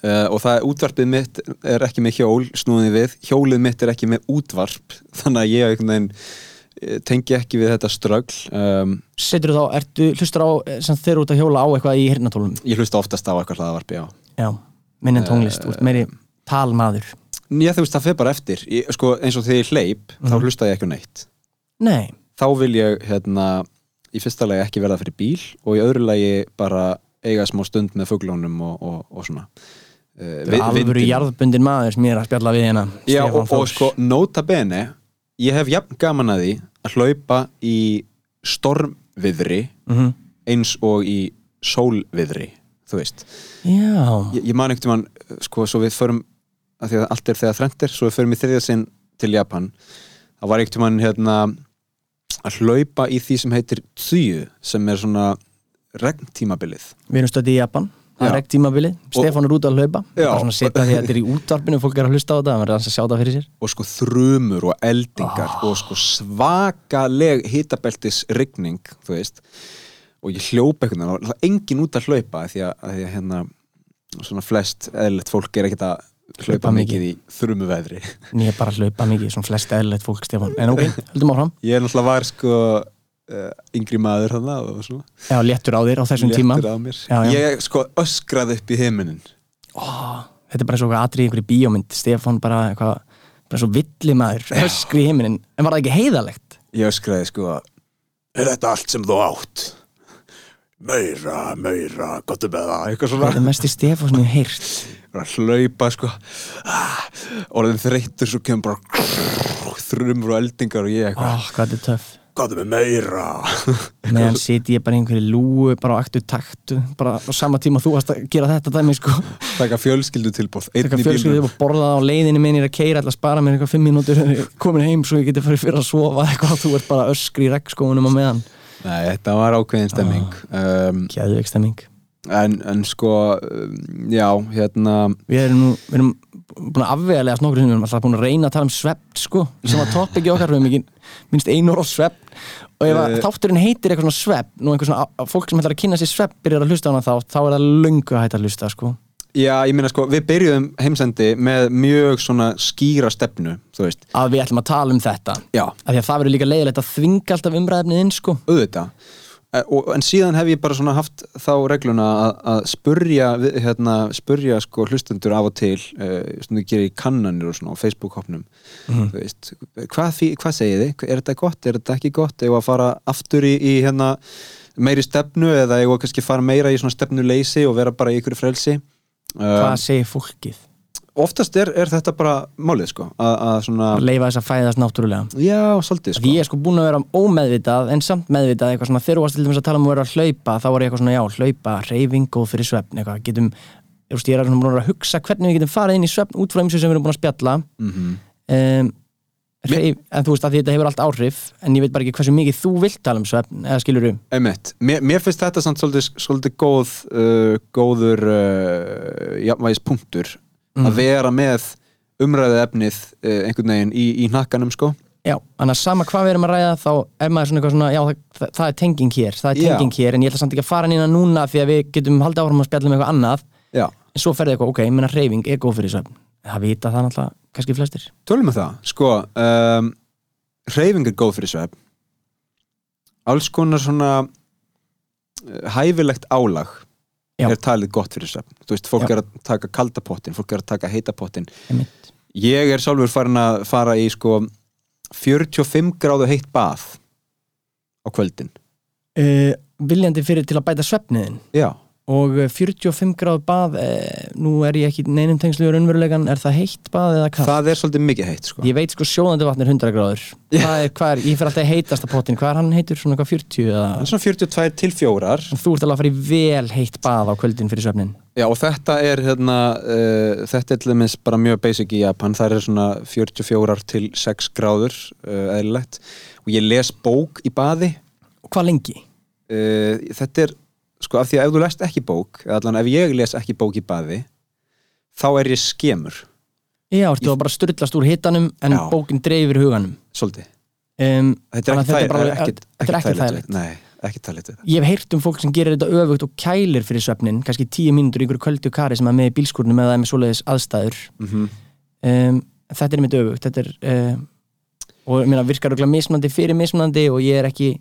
uh, og það útvarpið mitt er ekki með hjól snúðið við, hjólið mitt er ekki með útvarp þannig að ég veginn eh, tengi ekki við þetta strögl um, setur þá, ertu, hlustar á eh, sem þeir út að hjóla á eitthvað í hirnatólum Ég hlusta oftast á eitthvað hlaðavarpi, já. Já, minn en tónlist, uh, meiri talmaður. Ég þú veist, það fer bara eftir. Ég, sko, eins og þegar ég hleyp, þá hlusta ég ekki á neitt. Nei, þá vil ég hérna í fyrsta lagi ekki verða fyrir bíl og í öðru lagi bara eiga smá stund með fuglónum og, og, og svona það er alvöru jarðbundin maður sem ég er að spjalla við hérna Já, og, og sko, nota bene ég hef jafn gaman að því að hlaupa í stormviðri Mhm. eins og í sólviðri þú veist, Já, ég, ég man ekkert mann sko, svo við förum að því að allt er þegar þrennt er, svo við förum í þriðja sinn til Japan, þá var ekkert mann hérna að hlaupa í því sem heitir Tsuyu, sem er svona regntímabilið. Við erum stöðið í Japan Það er ekki tímabili, Stefán er út að hlaupa. Já. bara svona setja því að þetta er í útvarpinu fólk er að hlusta á þetta, það verður að sjá það fyrir sér. Og sko þrumur og eldingar Ah. og sko svakaleg hitabeltis rigning, þú veist. Og ég hljópa einhvern veginn og það er engin út að hlaupa því að, að, því að hérna svona flest eðlilegt fólk er ekkert að hlaupa Hlaupa mikið í þrumu veðri er bara að hlaupa mikið, svona flest eðlilegt fólk Stefán. En ok, höldum áfram. Ég er náttúrulega var sko yngri maður hann svona. Já, léttur á þér á þessum tíma. Léttur á mér. Já, já. ég sko öskraði upp í heiminin Ó, Þetta er bara og eitthvað atrið í bíómynd. Stefán bara eitthvað bara svo villi maður, öskri í heiminin En var það ekki heiðalegt? ég öskraði sko er þetta allt sem þú átt? Meira, meira, gott með það eitthvað svona. Þetta mest í Stefán sem ég að hlaupa sko ah, orðin þreytur svo kemur bara þrumur og eldingar og ég eitthvað. Hvað er töff gott með meira. Meðan siti ég bara einhverju lúu bara á aktu taktu, bara á sama tíma þú varst að gera þetta dæmi sko. Taka fjölskyldu tilbúð einn Taka í fjölskyldu bílnum. upp og borða á leiðinni minni að keira alltaf að spara mér eitthvað fimm mínútur komin heim svo ég geti farið fyrir að sofa eitthvað þú ert bara öskri í regnskóunum á meðan. Nei, þetta var ákveðin stemming. Um, Kjæðveik stemming. En, en sko um, já, hérna Við erum nú, við erum búin að afvegalega snokkur sinnum, alltaf búin að reyna að tala um svepp sko, sem var topic í okkar við ekki minnst einu orð svepp og ef Eh. þátturinn heitir eitthvað svona svepp nú einhver svona, fólk sem ætlar að kynna sér svepp byrjar að hlusta á hana þá, þá er það löngu að hætta að hlusta sko. Já, ég meina sko, við byrjuðum heimsendi með mjög svona skýra stefnu, þú veist. Að við ætlum að tala um þetta. Já, af því að það verður líka leiðilegt að þvinga alltaf umræðefnið inn sko. Auðvitað. og, en síðan hef ég bara svona haft þá regluna að, að spurja hérna, spurja sko hlustendur af og til uh, svona gerir í kannanir og svona á Facebook-hopnum þú veist, hvað, hvað segið þið? Er þetta gott, er þetta ekki gott? Eða að fara aftur í, í hérna meiri stefnu eða ég kannski fara meira í svona stefnuleysi og vera bara í ykkur frelsi hvað uh, segir fólkið Oftast er, er þetta bara málið sko að, að svona, leifa þess að fæðast náttúrulega. Já, svolítið Því sko ég er sko búin að vera ómeðvitað en samt meðvitað eitthvað svona þegar þú varst til dæmis að tala um að vera að hlaupa þá var ég eitthvað svona já, hlaupa, reyfing, góð fyrir svefn eitthvað, getum, ég veist, ég er svona búin að hugsa hvernig við getum farið inn í svefn út frá eins sem við erum búin að spjalla. Mm um, reyf, en þú veist að þetta hefur allt áhrif en ég veit bara ekki hversu mikið þú vilt tala um svefn eða skilur um. Mér, mér finnst þetta samt svolítið, svolítið góð, uh, góður uh, jafnvægis punktur að vera með umræðu efnið uh, einhvern veginn í, í hnakkanum sko. Já, þannig að sama hvað við erum að ræða þá er maður svona eitthvað svona, já það, það, er tenging hér það er Já. tenging hér, en ég ætla samt ekki að fara að núna því að við getum haldið áfram að spjalla um eitthvað annað Já. en svo ferði eitthvað, ok, ég meina reyfing er góð fyrir svefn það vita það náttúrulega kannski flestir Tölum við það. Sko, um, hreyfing er góð fyrir svefn. Alls konar svona uh, hæfilegt álag Já. er talið gott fyrir svefn. Þú veist, fólk Já. er að taka kaldapottin, fólk er að taka heitapottin. Ég er sjálfur farin að fara í sko 45 gráðu heitt bað á kvöldin. uh, viljandi fyrir til að bæta svefniðin Já. Og uh, 45 gráð bað uh, nú er ég ekki neinum tengsluður unnverulegan er það heitt bað eða kall? Það er svolítið mikið heitt sko. Ég veit sko sjóðandi vatn er 100 gráður. Hvað er, ég fyrir alltaf í heitasta pottin hvað er hann heitur, svona hvað 40 eða svona 42 til 4 þú ert alveg að fara í vel heitt bað á kvöldin fyrir svefnin Já og þetta er hérna uh, þetta er til dæmis bara mjög basic í Japan. Það er svona 44 til 6 gráður uh, eðlilegt. Og ég les bók í baði. Hvað lengi? uh, þetta er sko af því að ef þú lest ekki bók eða allan ef ég les ekki bók í baði þá er ég skemur. Já, ertu að bara styrlast úr hitanum en Já. bókin dreifir huganum? Svolítið. Um, þetta er ekki, bara ekki, er ekki þægilegt. þægilegt. Nei, ekki tælið Ég hef heyrt um fólk sem gerir þetta öfugt og kælir fyrir svefnin kannski tíu mínútur í ykkur köldu kari sem er með í bílskúrnum eða með svoleiðis aðstæður. Mm um, þetta er mitt öfugt þetta er uh, og ég meina virkar örugglega mismunandi fyrir mismunandi og ég er ekki,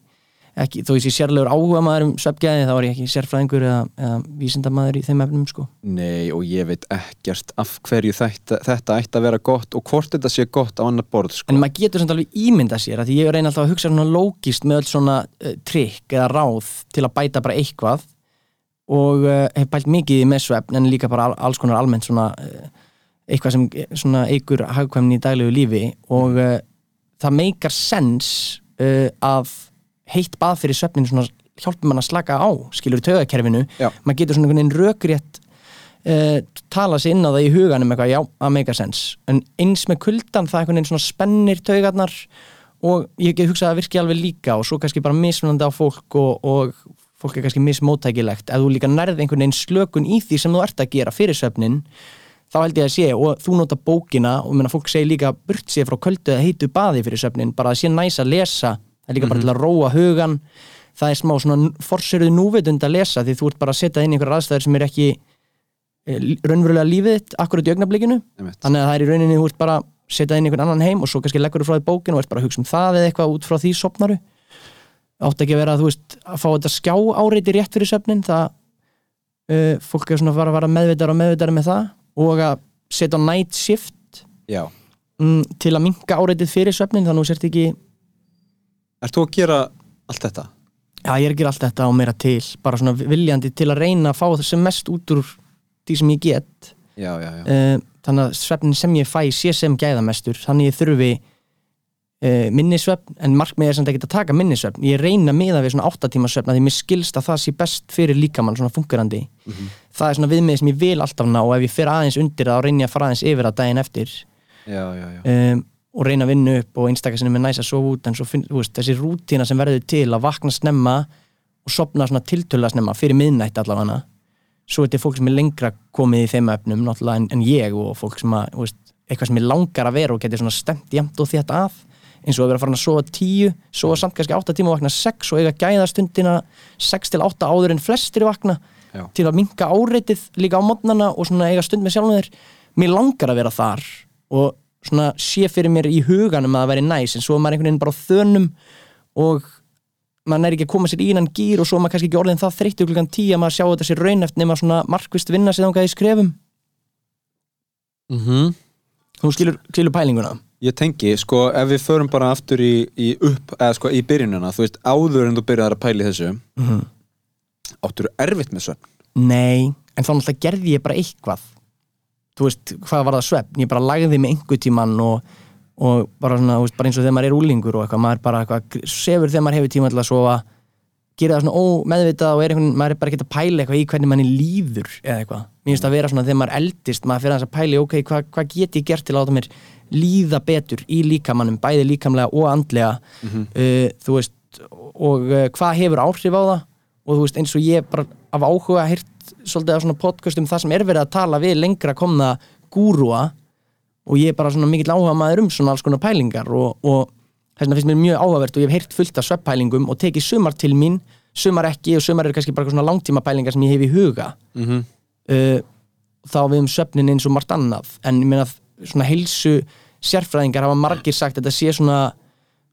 ekki þó ég sé sérlegur áhuga maður um svefgæði þá er ég ekki sérfræðingur eða, eða vísindamaður í þeim efnum sko. Nei og ég veit ekkert af hverju þetta, þetta ætti að vera gott og hvort þetta sé gott á annar borð sko. en maður getur samt alveg ímynda sér að ég reyna alltaf að hugsa svona lógist með öll svona uh, trikk eða ráð til að bæta bara eitthvað og uh, hef pælt mikið í með svefn en líka bara al, alls konar almennt svona uh, eitthvað sem svona eigur hagkvæmni í daglegu lífi og það meikar sens uh, að heitt bað fyrir svefnin svona hjálpum mann að slaka á skilur tögakerfinu, Já. maður getur svona einhvern veginn rökrétt uh, tala sig inn á það í huganum eitthvað, já, það meikar sens en eins með kuldan það einhvern veginn svona spennir taugarnar og ég get hugsað að virki alveg líka og svo kannski bara mismunandi á fólk og, og fólk er kannski mismóttækilegt. Ef þú líka nærði einhvern veginn slökun í því sem þú ert að gera fyrir svefnin þá held ég að sé og þú nota bókina og menna, fólk segir líka burt sér frá köldu eða heitu baði fyrir svefnin bara að sé næs að lesa það er líka bara til að róa hugan það er smá svona forsöruð núvitund að lesa því þú ert bara að setja inn í einhverjar aðstæður sem er ekki eh, raunverulega lífið þitt akkurat í augnablikinu. Þannig að það er í rauninni þú ert bara að setja inn einhvern annan heim og svo kannski leggur þú frá því bókinu og ert bara að hugsa um það eða eitthvað út frá því sopnaru átt ekki að vera að þú veist að fá þetta skjá áreiti rétt fyrir svefnin það uh, fólk er svona að fara að vera meðvitað og meðvitað með það og að setja á night shift mm, til að minka áreitið fyrir svefnin þannig að þú sért ekki Ert þú að gera allt þetta? Já, ég er að gera allt þetta og meira til bara svona viljandi til að reyna að fá það sem mest út úr því sem ég get Já, já, já. uh, þannig að svefnin sem ég fæ sé sem gæðamestur þannig ég þurfi uh, minnisvefn en markmið er samt ekki að taka minnisvefn ég reyna miða við svona 8 tíma svefn að því mér skilst að það sé best fyrir líkamann svona fungerandi það er svona viðmið sem ég vil alltaf ná og ef ég fer aðeins undir það og reyni að fara aðeins yfir að daginn eftir Já, já, já. um, og reyna að vinna upp og einstakar sinni með næs að sofa út en svo finn, veist, þessi rútína sem verður til að vakna snemma og sopna svona tiltöla snemma fyrir miðnætt allavega svo er þetta fólk sem er lengra komið í þeim náttúrulega en, en ég og fólk sem að veist, eitthvað sem ég langar að vera og getur svona stemt jæmt og þetta að eins og að vera farin að sofa tíu sofa samt kannski átta tíma og vakna sex og eiga gæðastundina sex til átta áður en flestir vakna Já. til að minka áreitið líka á mótnana og svona eiga stund með sjálfum þér mér langar að vera þar og svona sé fyrir mér í huganum að það væri næs en svo er maður einhvern veginn bara á þönum og maður er ekki að koma sér í innan gýr og svo maður kannski ekki orðin það þreyttu klukkan tíu að maður sjá þetta sér raun eftir nema svona markvist vinna sér þangað í skrefum. Mm þú skilur, skilur pælinguna? Ég tengi, sko, ef við förum bara aftur í, í upp, eða sko í byrjunina þú veist, áður en þú byrjaðar að pæli þessu Mhm. áttur erfitt með svefn Nei, en þá náttúrulega gerði ég bara eitthvað Þú veist, hvað var það svefn? Ég bara lagði mig einhver tíman og, og bara, svona, veist, bara eins og þegar maður er úlingur og eitthvað, maður bara eitthvað, sefur þegar maður hefur tíma til að sofa gera það svona ómeðvitað og er einhvern, maður er bara ekki að pæla eitthvað í hvernig manni líður eða eitthvað. Mér finnst að vera svona þegar maður eldist, maður fyrir að pæli, ok, hvað hva get ég gert til að láta mér líða betur í líkamannum, bæði líkamlega og andlega uh, þú veist, og uh, hvað hefur áhrif á það og þú veist, eins og ég bara af áhuga heyrt svolítið á svona podcast um það sem er verið að tala við lengra komna gúrua og ég er bara svona mikill áhuga maður um svona alls konar pælingar og, og þess vegna finnst mér mjög áhugavert og ég hef heyrt fullt af svepppælingum og tekið sumar til mín, sumar ekki og sumar eru kannski bara svona langtíma pælingar sem ég hef í huga. Mm -hmm. uh, þá við um svefnin eins og margt annað en ég meina svona heilsu sérfræðingar hafa margir sagt þetta sé svona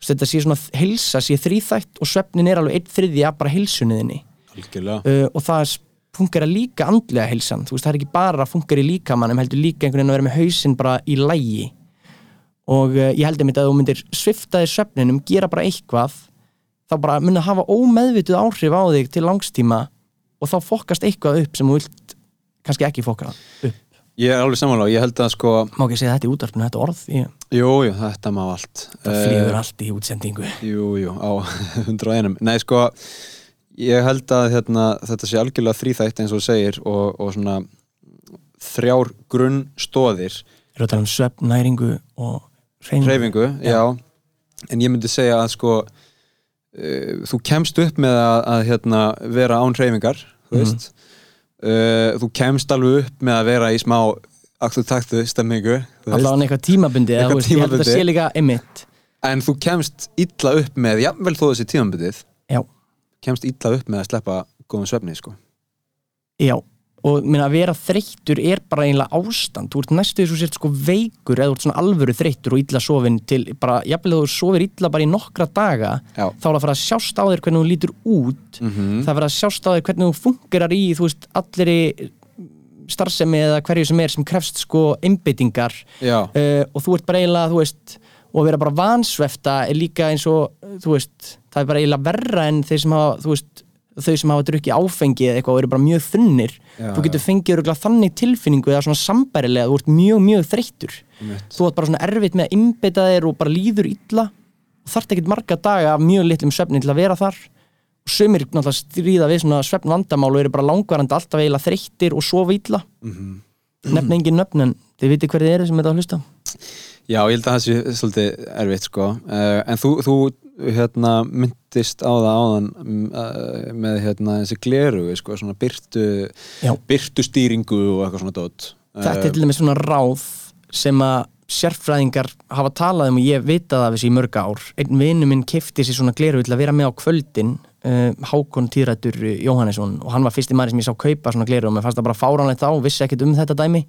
þetta sé svona heilsa, sé þrýþætt og svefnin er alveg einn þriðja bara heilsunniðinni Algjörlega. Uh, og það funkar líka andlega heilsan, veist það er ekki bara að funkar í líkamannum, heldur líka einhvern veginn að vera með hausinn bara í lægi og uh, ég held einmitt að þú myndir svifta þér svefninum, gera bara eitthvað þá bara mun að hafa ómeðvituð áhrif á þig til langstíma og þá fokkast eitthvað upp sem þú vilt kannski ekki fokka upp. Ég er alveg samanlega, ég held að sko má ekki segja þetta í útvarpinu, þetta orð ég, Jú, jú, þetta má allt. Það Eh, flýður allt í útsendingu. Jú, jú, á 101 Nei, sko, ég held að hérna, þetta sé algjörlega þrýþætt eins og segir og, og svona þrjár grunnstóðir Erum við að tala um svefn, næringu og hreyfingu? hreyfingu, já. en ég myndi segja að sko uh, þú kemst upp með að, að hérna, vera án hreyfingar þú Mhm. veist uh, þú kemst alveg upp með að vera í smá aktu taktu stemmingu veist. Allavega eitthvað tímabundi, Eitthvað þú veist, ég held að þetta tímabundi. sé líka emitt en þú kemst illa upp með jafnvel þó þessi Já, kemst illa upp með að sleppa góðum svefni sko. já og minna, að vera þreyttur er bara einlega ástand. Þú ert næstu því svo sért sko veikur eða þú ert svona alvöru þreyttur og illa sofin til bara, jafnvel þú sofir illa bara í nokkra daga Já. þá er að fara að sjást á þér hvernig þú lítur út. Mm það er að fara að sjást á þér hvernig þú fungerar í þú veist, allir starfsemi eða hverju sem er sem krefst sko einbeitingar. Já, uh, og þú ert bara eiginlega, þú veist og að vera bara vansvefta er líka eins og þú veist, það er bara eiginlega verra en þeir sem hafa, þú veist þau sem hafa drukkið áfengi eða eitthvað og eru bara mjög þunnir. Já, þú getur fengið örugglega þannig tilfinningu eða svona sambærilega, þú ert mjög, mjög þreyttur. Þú ert bara svona erfitt með að innbeita þér og bara líður illa. Og þarft ekkert marga daga af mjög litlum svefni til að vera þar. Og sömur náttúrulega stríða við svona svefn vandamál og eru bara langvarandi alltaf eiginlega þreyttir og sofa illa. Mhm. nefna engin nöfn en þið viti hverju þið eru sem þetta að hlusta Já, ég held að það sé svolítið erfitt sko. uh, en þú, þú hérna, myndist á það áðan uh, með hérna, þessi gleru sko, svona byrtu, byrtu stýringu og eitthvað svona dót. Þetta er til dæmis svona ráð sem að sérfræðingar hafa talað um og ég vitað af þessi í mörg ár. Einn vinnu minn kefti sér svona gleru til að vera með á kvöldin Hákon Týrættur Jóhannesson og hann var fyrsti maður sem ég sá kaupa svona gleru og mér fannst það bara fáránlegt á og vissi ekkert um þetta dæmi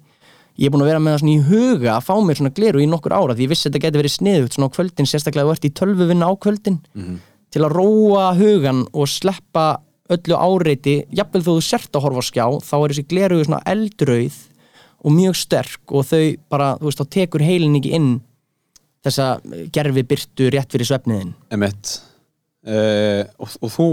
ég er búin að vera með það svona í huga að fá mér svona gleru í nokkur ára því ég vissi að þetta geti verið sniðugt svona á kvöldin sérstaklega að þú ert í tölvuvinna á kvöldin. Til að róa hugan og sleppa öllu áreiti jafnvel þú sért að horfa á skjá þá er þessi gleru svona eldrauð og mjög sterk og þau bara, þú veist, þá tekur heilin ekki inn þessa gerfi byrtu rétt fyrir svefniðin Emmett uh, og, og þú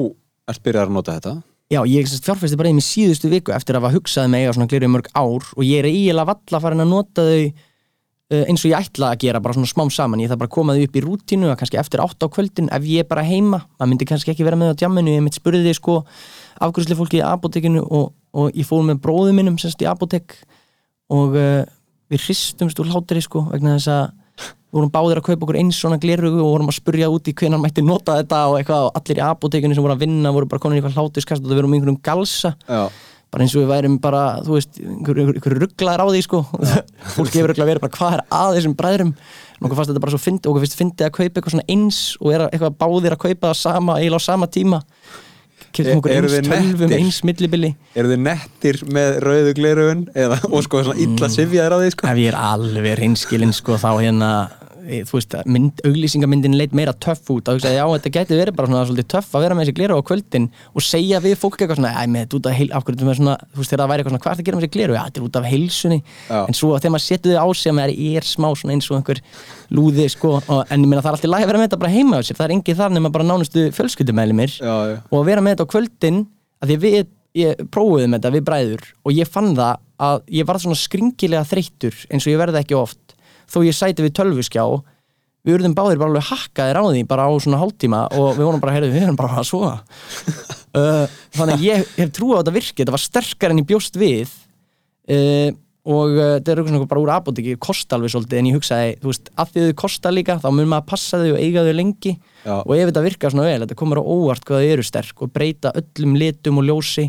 ert byrjað að nota þetta Já, ég fjárfæsti bara í mig síðustu viku eftir að hafa hugsað með eiga svona gleru í mörg ár og ég er eiginlega valla farin að nota þau uh, eins og ég ætla að gera bara svona smám saman, ég þarf bara að koma þau upp í rútínu að kannski eftir átt á kvöldin ef ég er bara heima. Maður myndi kannski ekki vera með á djamminu ég mitt spurði þið sko afgjörsli fólki í apotekinu og, og ég fór með bróðu minnum semst í apotek og uh, við hristumst úr hlátri sko vegna þess að við vorum báðir að kaupa okkur eins svona glerugu og vorum að spurja út í hvenar mætti nota þetta og eitthvað og allir í apotekinu sem voru að vinna voru bara konin í eitthvað hlátuskast og það verum einhverjum galsa. Já, bara eins og við værum bara, þú veist, einhverju einhver, rugglaðir á því, sko. Fólk hefur rugglaði verið bara, hvað er að þessum bræðrum? Og okkur fannst þetta bara svo fyndi, okkur finnst fyndi að kaupa eitthvað svona eins og er að- eitthvað báðir að kaupa það sama, eiginlega á sama tíma. Keftum okkur Eru eins tölvum, eins millibili. Eru þið nettir með rauðu glerugun eða, og sko svona illa sifjaðir á því sko? ef ég er alveg reynskilinn sko þá hérna e, þú veist, mynd, auglýsingamyndin leit meira töff út og hugsaði, já, þetta geti verið bara svona svolítið töff að vera með þessi gleru á kvöldin og segja við fólk eitthvað svona, æ, með þetta út af heil, af hverju þetta með svona, þú veist, þegar það væri eitthvað svona, hvað er það að gera með þessi gleru? Já, þetta er út af heilsunni, Já. en svo þegar maður setur þið á sig að maður er smá svona eins og einhver lúði, sko, og, en ég meina það er alltaf læg að vera með þetta bara heima á sér, það er engið þar nema bara nánustu já. og að vera með þetta á kvöldin að því að við, ég prófuðum þetta við bræður og ég fann það að ég var svona skringilega þreyttur eins og ég verði ekki oft þó ég sæti við tölvuskjá við urðum báðir bara alveg hakkaðir á því bara á svona hálftíma og við vorum bara, heyrðu, við erum bara að sofa. Uh, þannig að ég hef trú á þetta virki þetta var sterkar en ég bjóst við uh, og uh, þetta er eitthvað svona bara úr apotekki, kosta alveg svolítið en ég hugsaði, þú veist, að því þau kosta líka þá mun maður passa þau og eiga þau lengi. Já. og ef þetta virkar svona vel, þetta komur á óvart hvað þau eru sterk og breyta öllum litum og ljósi.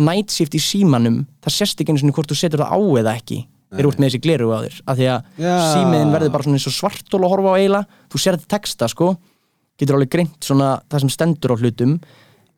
Night shift í símanum það sést ekki einu sinni hvort þú setur það á eða ekki þeir eru út með þessi gleru á þér af því að Já. símiðin verður bara svona eins og svartól að horfa á eiginlega, þú sér þetta texta sko. Getur alveg greint svona það sem stendur á hlutum.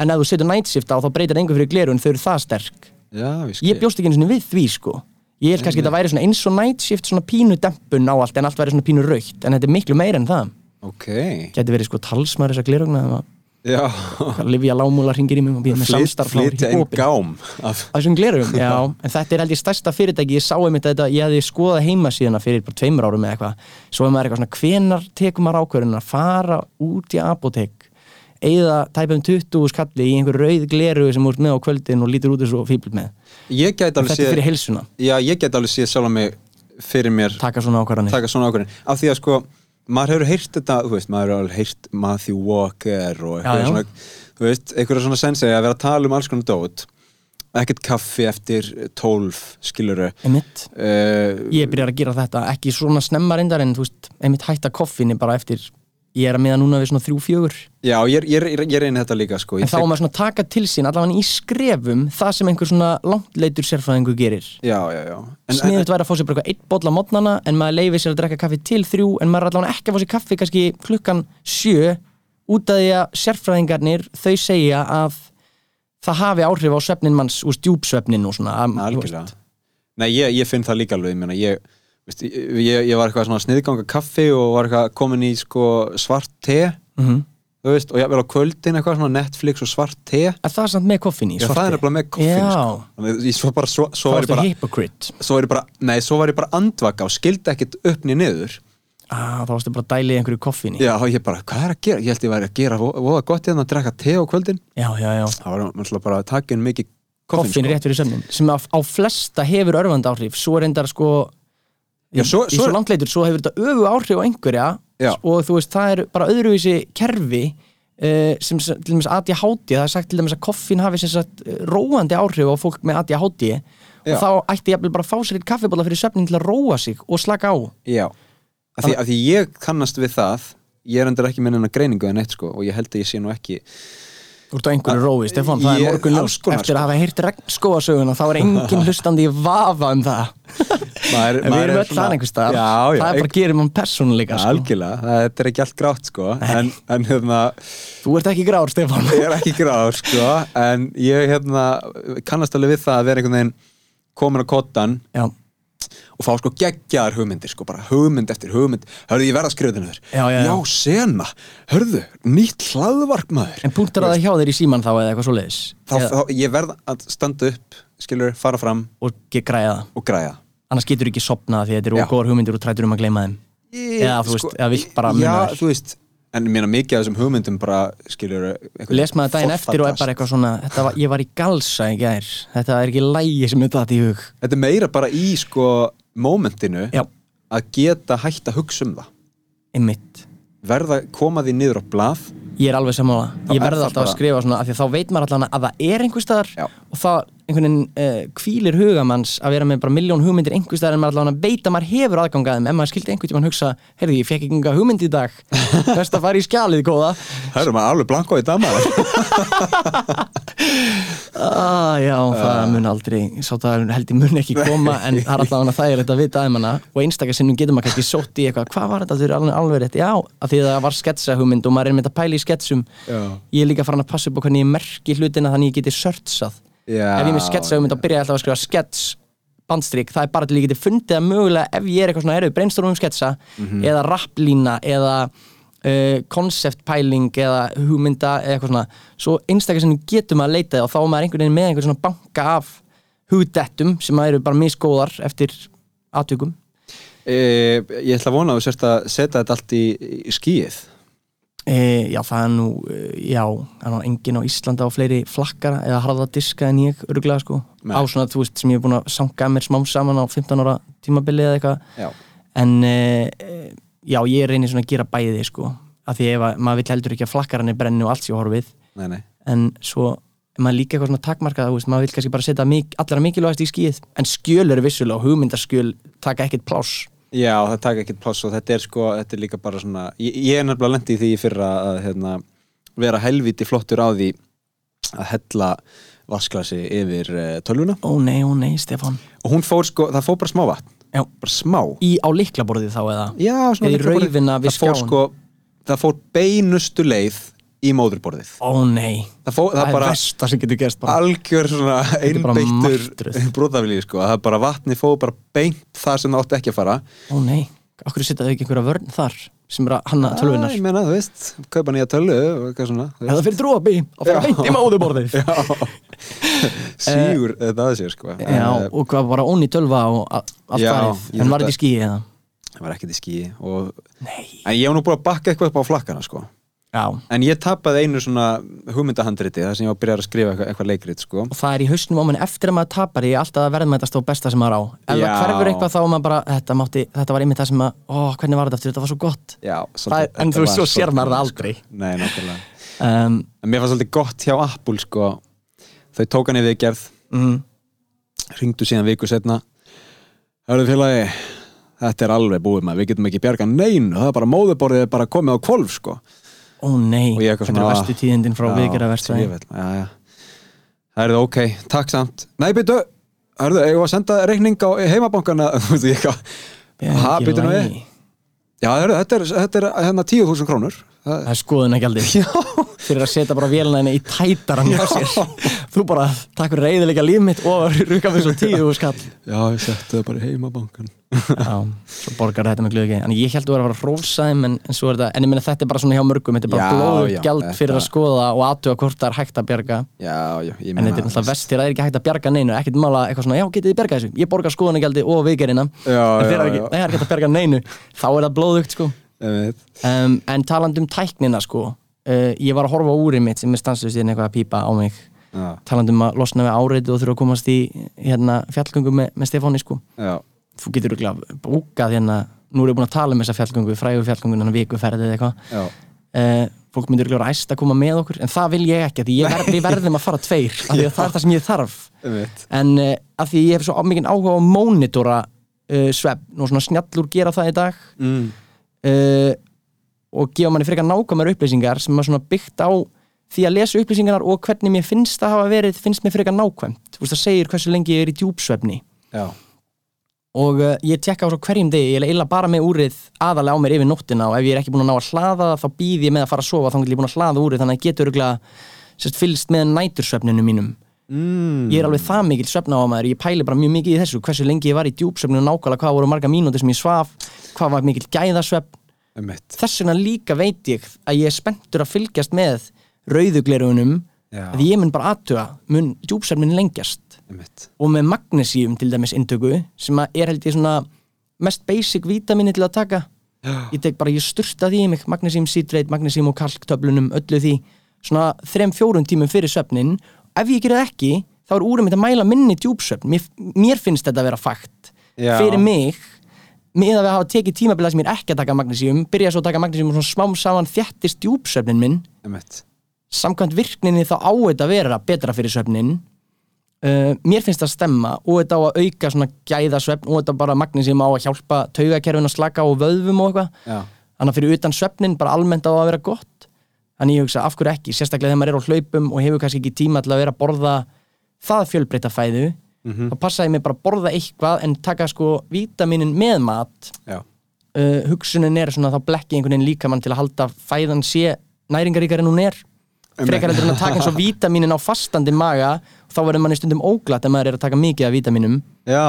En ef þú setur night shift á þá breytir það engu fyrir gleru en þau eru það sterk. Skil. ég bjóst ekki einu sinni við því sko. Ég held kannski að þetta væri svona eins og night shift svona pínu dempun á allt en allt væri svona pínu raukt en þetta er miklu meira en það. Ok. geti verið sko talsmaður þessar glerugna Livia Lámúla ringir í mig og býða með samstarf flytja einn gám af, þessum glerugum, já, en þetta er held ég stærsta fyrirtæki, ég sá einmitt að þetta, ég hefði skoðað heimasíðuna fyrir bara tveimur árum eða eitthvað, svo er maður eitthvað svona, hvenar tekum maður ákvörðin að fara út í apotek, eða tæpum 20 skalli í einhver rauð glerugu sem úr með á kvöldin og lítur út þessu með. Ég gæti alveg Þetta séð fyrir heilsuna, Já, ég gæti alveg séð sjálf mig fyrir mér. Taka svona ákvarðanir. af því að sko, maður hefur heyrt þetta þú veist, maður hefur heyrt Matthew Walker og Já, já. eitthvað svona þú veist, eitthvað svona sensei að vera að tala um alls konar dót. Ekkert kaffi eftir 12 skiluru uh, ég byrjar að gera þetta, ekki svona snemma reyndar en þú veist, einmitt hætta koffinni bara eftir, ég er að miða núna við svona þrjú, fjögur. Já, ég, ég, ég, reyni þetta líka sko. En Ég þá er maður svona að taka til sín allavega í skrefum það sem einhver svona langleitur sérfræðingur gerir. Já, já, já en, en, Sniðut væri að fá sér bara eitthvað eitt bolla á mótnana en maður leifir sér að drekka kaffi til þrjú en maður er allavega ekki að fá sér kaffi kannski klukkan sjö út af því að sérfræðingarnir þau segja að það hafi áhrif á svefnin manns úr stjúpsvefnin og svona. Nei, ég, ég finn það líka alveg, ég meina ég, veist, ég, ég, var eitthvað svona sniðganga kaffi og var eitthvað komin í sko svart te Mhm. þú veist, og ég vel á kvöldin eitthvað svona Netflix og svart te Er það samt með koffin í? Já, það er nefnilega með koffin sko. Að svo bara, svo, svo var er ég bara svo var ég bara, nei, svo var ég bara andvaka og skildi ekkit upp niður ah, Þá varstu bara að dæla í einhverju koffin í Já, ég bara, hvað er að gera? Ég held ég væri að gera vo- voða gott hérna að drekka te á kvöldin já, já, já. Það var náttúrulega bara að taka inn mikið koffin, Koffin er rétt fyrir svefnin sem á, á flesta hefur örfand áhrif svo er endar sko Já, svo- í svo- langleitur, svo hefur þetta öfu áhrif á einhverja Já. og þú veist, það er bara öðruvísi kerfi uh, sem til dæmis ADHD, það er sagt til dæmis að koffín hafi sem sagt eh, róandi áhrif á fólk með ADHD Já. og þá ætti ég bara að fá sér eitt kaffibóla fyrir svefnin til að róa sig og slaka á Já, af því, af því ég kannast við það ég er endur ekki með hennar greiningu en eitt sko og ég held að ég sé nú ekki Þú ert á einhverju rói, Stefán, það Ég- er morgun alls konar, eftir sko. að hafa heyrt regnskóasöguna þá er engin hlustandi í vafa um það. Maður, en við erum öll einhvers staðar. Já, já, það er bara að gera mann persónuleika sko. algjörlega, þetta er ekki allt grátt sko. En, en hérna, þú ert ekki grár, Stefán. Ég er ekki grátt sko. En ég hérna kannast alveg við það að vera einhvern veginn komin á kottan já, og fá sko geggjaðar hugmyndir sko bara hugmynd eftir hugmynd. Hörðu ég verða skrifa þennar Já, já, já. sena, hörðu, nýtt hlaðvarp maður. En punktur að það hjá þér í síman þá eða eitthvað svo leiðis þá, þá, ég verð að standa upp skilur, fara fram. Og ekki græða það. Og græða annars getur ekki sopnað því þetta eru Já. góðar hugmyndir og trætur um að gleyma þeim. Eða, þú veist, eða vilt bara já, þú veist, en mér mikið af þessum hugmyndum bara, skilur les maður daginn eftir og er bara eitthvað svona var, ég var í galsa í gær. Þetta er ekki lægi sem þetta í hug. Þetta er meira bara í sko mómentinu að geta hægt að hugsa um það. Einmitt. Verða, koma því niður á blað. Ég er alveg sammála, Þá ég er verði það alltaf að skrifa svona af því að þá veit maður allan að það er einhver staðar Já. Og það einhvern veginn uh, kvílir hugamanns að vera með bara miljón hugmyndir einhver staðar en maður allan að veit að maður hefur aðgangaðum en maður skildi einhvern tímann hugsa heyrði ég fekk ekki enga hugmynd í dag. Best að fara í skjalið góða. Er maður alveg blanko í dama ah, Já, það mun aldrei Sá það held ég mun ekki koma En það er allavega það er þetta að vita aðeim hana. Og einstakar sinnum getur maður kannski sótt í eitthvað Hvað var þetta, þau eru alveg, alveg rétt. Já, af því það var sketsahugmynd og maður er með að pæla í sketsum. Já. Ég er líka farin að passa upp á hvernig ég merki hlutina Þannig ég geti sörtsað Já, Ef ég er með sketsahugmynd þá byrja ég alltaf að skrifa skets bandstrik, það er bara til ég geti fundið að mögulega ef ég er eitthvað svona, eruð brainstormum um sketsa eða rapplína eða uh, konceptpæling eða hugmynda eða eitthvað svona. Svo einstaklega sem getur maður að leita þig og þá er maður einhvern veginn með einhvern svona banka af hugdettum sem eru bara misgóðar eftir atvikum. E, Ég ætla að vona að þú sérst að setja þetta allt í, í skíið e, Já, það er nú, e, já er nú enginn á Íslanda á fleiri flakkara eða harða diska en ég, örgulega sko. Nei. á svona, þú veist, sem ég er búin að sanga mér smám saman á 15 ára tímabili eða eitthvað. Já, en uh, já, ég reynir svona að gera bæði sko, af því ef að, maður vill heldur ekki að flakkaranir brenni og allt sé horfið. Nei, nei. En svo er maður líka eitthvað svona takmarkað, þú veist, maður vill kannski bara setja mik allra mikilvægast í skíð, en skjöl eru vissulega og hugmyndaskjöl taka ekkert pláss Já, það taka ekkert pláss og þetta er sko, þetta er líka bara svona ég, ég er nefnilega lendi í því í fyrra að hérna, vera helviti flottur á því að hella vasklasi yfir uh, tölvuna. Ó nei, ó nei, Stefán. Og hún fór sko, það fór bara smá vatn. Já. bara smá. Í á liklaborðið þá eða? Já, svona Eða í raufina við það fór sko, það fór beinustu leið í móðurborðið. Ó nei, það, fór, það, það er bara versta sem getur gerst bara. algjör svona einbeittur martröð. brotafilíð sko, það er bara vatni fóð bara beint það sem það átti ekki að fara. Ó nei, okkur setja þau ekki einhverja vörn þar sem er að hanna tölvunar Já, ég meina, þú veist, kaupa nýja tölvu og eitthvað svona það fyrir drópi, þá fyrir beint í móðuborðið veist. sígur þetta að sér sko. Já, Eh, og hvað bara óni tölva og allt farið, en var þetta- í skíi eða? það var ekkert í skíi og... Nei. En ég var nú búin að bakka eitthvað upp á flakkana sko Já, en ég tapaði einu svona hugmyndahandriti þar sem ég var að byrja að skrifa eitthvað, eitthvað leikrit sko. Og það er í hausnum á manni eftir að maður tapar ég er alltaf að verðmætast á besta sem maður á. Ef það hverfur eitthvað þá er maður bara þetta, mátti, þetta var einmitt það sem að, ó, hvernig var þetta aftur, þetta var svo gott. Já, Það er- en þú veist, svo sér maður það aldrei. Nei, náttúrulega um, En mér fannst svolítið gott hjá Apple sko. Þau tók hann í viðgerð. mm, Ringdu síðan viku setna Hörðu félagi Þetta er alveg búið maður, við getum ekki bjarga neinu. Það er bara móðuborðið er bara komið á kvolf sko Ó nei, ég eitthvað þetta er svona, vestu tíðindin frá viðgerða verstæði djöfull, Já, já. Það er það ok, takk samt. Nei, byrju, hörðu, eigum við að senda reikning á heimabankana? Ha, byrju nú við Já, hörðu, þetta er, þetta er hérna 10.000 krónur. Það Það er skoðun ekki aldrei. Fyrir að setja bara henni í tætaran Þú bara, takk fyrir reyðilega líf mitt og rukka mig svo tíu skall. Já, ég setti það bara í heimabankan Já, svo borgar þetta með glöðu En ég held að þú er að fara að rósa þeim en, en þetta, en ég meina þetta er bara svona hjá mörgum. Þetta er bara gjald þetta- fyrir að skoða og aðtuga hvort það er hægt að bjarga. Já, já, En þetta er náttúrulega vest þegar það er ekki hægt að bjarga neinu Ekkert mála eitthvað svona, já getið þið bjargað þessu? Ég borgar skoðunagjaldi og viðgerina En já, þegar ekki, það er ekki að bjarga neinu. Þá er það blóðugt sko. Um, En talandi um tæknina sko uh, Ég var að horfa á úrið mitt sem er stanslust eitthvað að að losna við áreiti og þurfa að komast í hérna, fjallgöngu með, með Stefáni sko Þú getur örugglega bókað hérna Nú erum við búin að tala um þessa fjallgöngu, frægu fjallgöngu Þannig vikuferðið eða eitthvað. Uh, Fólk myndir örugglega vera æst að koma með okkur En það vil ég ekki, því ég ver, við verðum að fara tveir af Því að það er það sem ég þarf. En uh, af því ég hef svo mikið áhuga á að mónitora uh, svefn og svona snjallur gera það í dag. Mm. og gefa manni frekar nákvæmar upplýsingar sem er svona byggt á því að lesa upplýsingarnar og hvernig mér finnst það hafa verið finnst mér frekar nákvæmt og uh, ég tekka á svo hverjum degi ég eila bara með úrið aðalega á mér yfir nóttina og ef ég er ekki búin að ná að hlaða þá býð ég með að fara að sofa þá er ég búin að hlaða úrið þannig að ég getur örugglega, sérst, fylgst með nætursvefninu mínum mm. ég er alveg það mikill svefnáamaður ég pæli bara mjög mikið í þessu hversu lengi ég var í djúpsvefninu nákvæmlega hvað voru marga mínútur sem ég svaf hvað var mikill gæðasvefn Einmitt. þess vegna líka veit ég að ég er spenntur með Einmitt. og með magnesíum til dæmis inntöku sem er held ég svona mest basic vítamini til að taka Já. ég tek bara, ég styrta því í mig magnesím citrate, magnesím og kalktöflunum öllu því, svona þrem fjórum tímum fyrir svefnin, ef ég gera það ekki þá er úrum mitt að mæla minni djúpsvefn mér, mér finnst þetta að vera fakt Já. fyrir mig með að við hafa tekið tímabila sem ég er ekki að taka magnesíum byrja svo að taka magnesíum og svona smám saman þjættist djúpsvefnin minn Einmitt. samkvæmt virkninni þá á þetta að vera betra fyrir svefnin uh, mér finnst það stemma og þetta á að auka svona gæðasvefn og þetta bara magnísíum á að hjálpa taugakerfin að slaka og vöðvum og eitthvað. Þannig að fyrir utan svefnin bara almennt á að vera gott. Þannig ég hugsa af hverju ekki, sérstaklega þegar maður er á hlaupum og hefur kannski ekki tíma til að vera að borða það fjölbreyta fæðu þá passaði mér bara að borða eitthvað en taka sko vítaminin með mat. Uh, hugsunin er svona þá blekki einhvern veginn líkamann til að halda fæðan sé næringaríkar en hún er frekar heldur en að taka eins og vítaminin á fastandi maga þá verður manni stundum óglatt ef maður er að taka mikið af vítaminum já,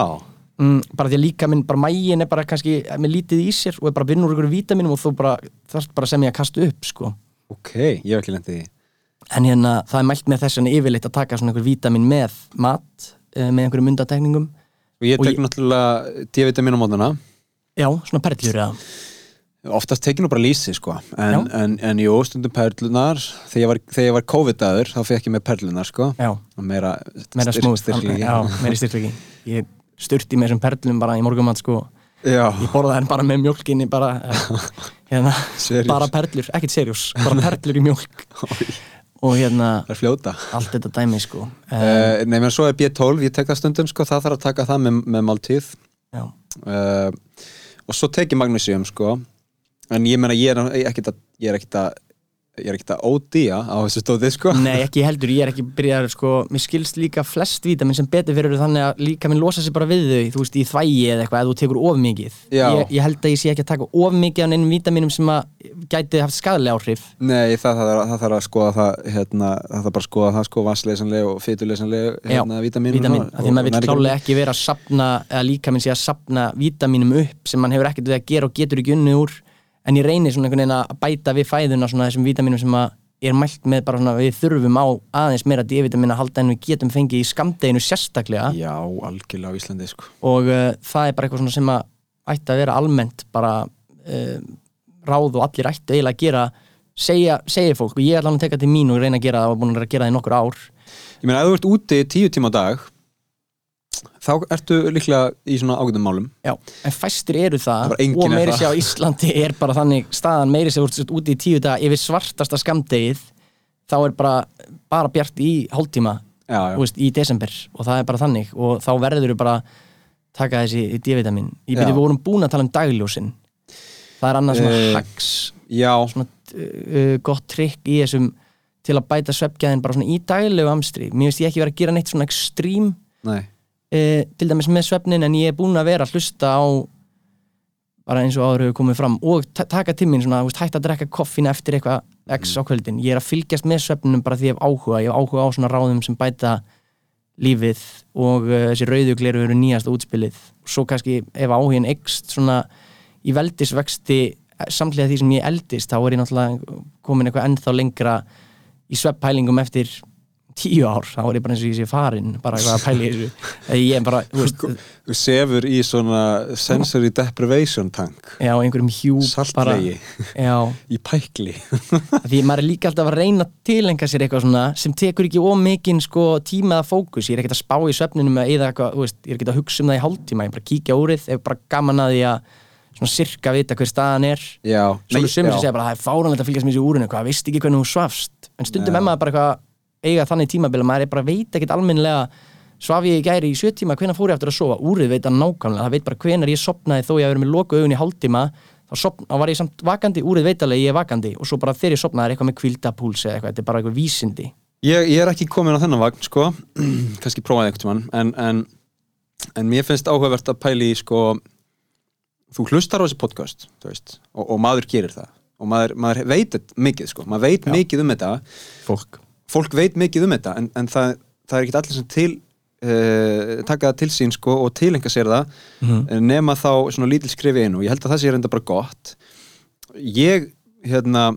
mm, bara því að líkaminn, bara mægin er bara kannski með lítið í sér og er bara vinnur ykkur vítaminum og þú bara, þarfst bara sem ég að kasta upp sko. ok, ég hef ekki lendið því. En hérna það er mælt með þess vegna yfirleitt að taka svona einhver vítamin með mat uh, með einhverjum mundatekningum Og ég Og tek ég- náttúrulega D-vitamin á mótana. Já, svona perlur eða Oftast tek ég nú bara lýsi sko. En, en, en jú, stundum perlunar Þegar ég var, var COVID-aður þá fekk ég með perlunar sko. Og meira, meira styrk- smúð styrkleiki. já, meira styrklegi ég sturti með þessum perlum bara í morgumat sko. Já, ég borðaði henn bara með mjólkinni bara, eh, hérna, bara perlur, ekkert serjós bara perlur í mjólk. Og hérna, allt þetta dæmi sko. Um, uh, Nei, menn svo er B12, ég tek það stundum sko Það þarf að taka það með, með máltíð uh, Og svo tek ég magnesium sko En ég meina, ég er ekkert að Ég er ekkert að Ég er ekkert að ódýja á þessu stóði sko. Nei, ekki heldur, ég er ekki byrjaður sko, mér skilst líka flest vítamin sem betur fyrir þannig að líka minn losa sig bara við þau, þú veist, í þvægi eða eitthvað, ef þú tekur of mikið. Ég, ég held að ég sé ekki að taka of mikið af neinum vítaminum sem að gæti haft skadalega áhrif. Nei, það, það, það, þarf að skoða það hérna, það þarf bara að skoða það sko vassleysanleg og fytuleysanleg hérna, vítamin, vítamin, af því að maður vil klálega en ég reynir svona einhvern veginn að bæta við fæðuna svona þessum vítaminum sem að er mælt með bara svona við þurfum á aðeins meira D-vitamin að halda en við getum fengið í skamdeginu sérstaklega. Já, algjörlega á Íslandi sko. Og uh, það er bara eitthvað svona sem að ætti að vera almennt bara uh, ráð og allir ætti eiginlega að gera. Segja, segja fólk og ég ætla hann að teka til mín og reyna að gera það og búin að gera það í nokkur ár. Ég meina, ef þú ert úti tíu tíma á dag þá ertu líklega í svona ágæðum málum. Já, en fæstir eru það, Það og meiri sér á Íslandi er bara þannig staðan meiri úr úti í tíu dag yfir svartasta skamdegið þá er bara, bara bjart í veist, í desember og það er bara þannig og þá verður þú bara taka þessi D-vitamin. Ég byrju við vorum búin að tala um dagljósin. Það er annað svona Eh, hacks svona uh, gott trikk í þessum til að bæta sveppgæðin bara svona í daglegu amstri. Mér finnst ég ekki vera að gera neitt svona ekstrím nei uh, til dæmis með svefnin en ég er búin að vera að hlusta á bara eins og áður hefur komið fram og ta- taka til mín svona, veist, hægt að drekka koffín eftir eitthvað x á kvöldin. Ég er að fylgjast með svefninum bara því ég hef áhuga. Ég hef áhuga á svona ráðum sem bæta lífið og uh, þessi rauðugleru eru nýjasta útspilið. Svo kannski ef áhugin ekst svona í veldisvexti eh, samhliða því sem ég eldist þá er ég náttúrulega komin eitthvað ennþá lengra í svepphælingum eftir tíu ár, þá er ég bara eins og ég sé farin bara eitthvað að pæli þessu. Ég er bara, þú veist, Þú sefur í svona sensory deprivation tank. Já, einhverjum bara, Saltlegi já, í pækli. Því maður er líka alltaf að reyna að tilenga sér eitthvað svona sem tekur ekki ómikinn sko tíma eða fókus, ég er ekkert að spá í svefninum eða eitthvað, þú veist, ég er ekkert að hugsa um það í hálftíma. Ég er bara að kíkja úrið, ef bara gaman að því að svona sirka vita hver staðan er. Já, svo sömur sem já. segja bara það er fáránlegt að fylgjast með þessu úrinu hvað, veist ekki hvernig hún svafst? En stundum maður bara eitthvað eiga þannig tímabil að maður er bara veit ekkert almennilega svaf ég í gæri í sjö tíma, hvenær fór ég aftur að sofa? Úrið veit að nákvæmlega, það veit bara hvenær ég sopnaði þó ég verið með loku augun í hálftíma þá, sopn, þá var ég samt vakandi, úrið veit alveg ég er vakandi og svo bara þegar ég sopnaði er eitthvað með kvildapúls eða eitthvað, þetta er bara eitthvað vísindi. Ég, ég er ekki komin á þennan vagn sko. Kannski prófaði einhvern mann en, en, en mér finnst áhugavert að pæli í sko þú hlustar á þessi podcast veist, og, og maður gerir það. Og maður, maður veit mikið sko. Maður veit mikið um þetta. Fólk fólk veit mikið um þetta en, en það, það er ekki allir sem til uh, taka það til sín sko og tilenga sér það Mhm. nema þá svona lítil skrifi inn og ég held að það sé reynda bara gott. Ég hérna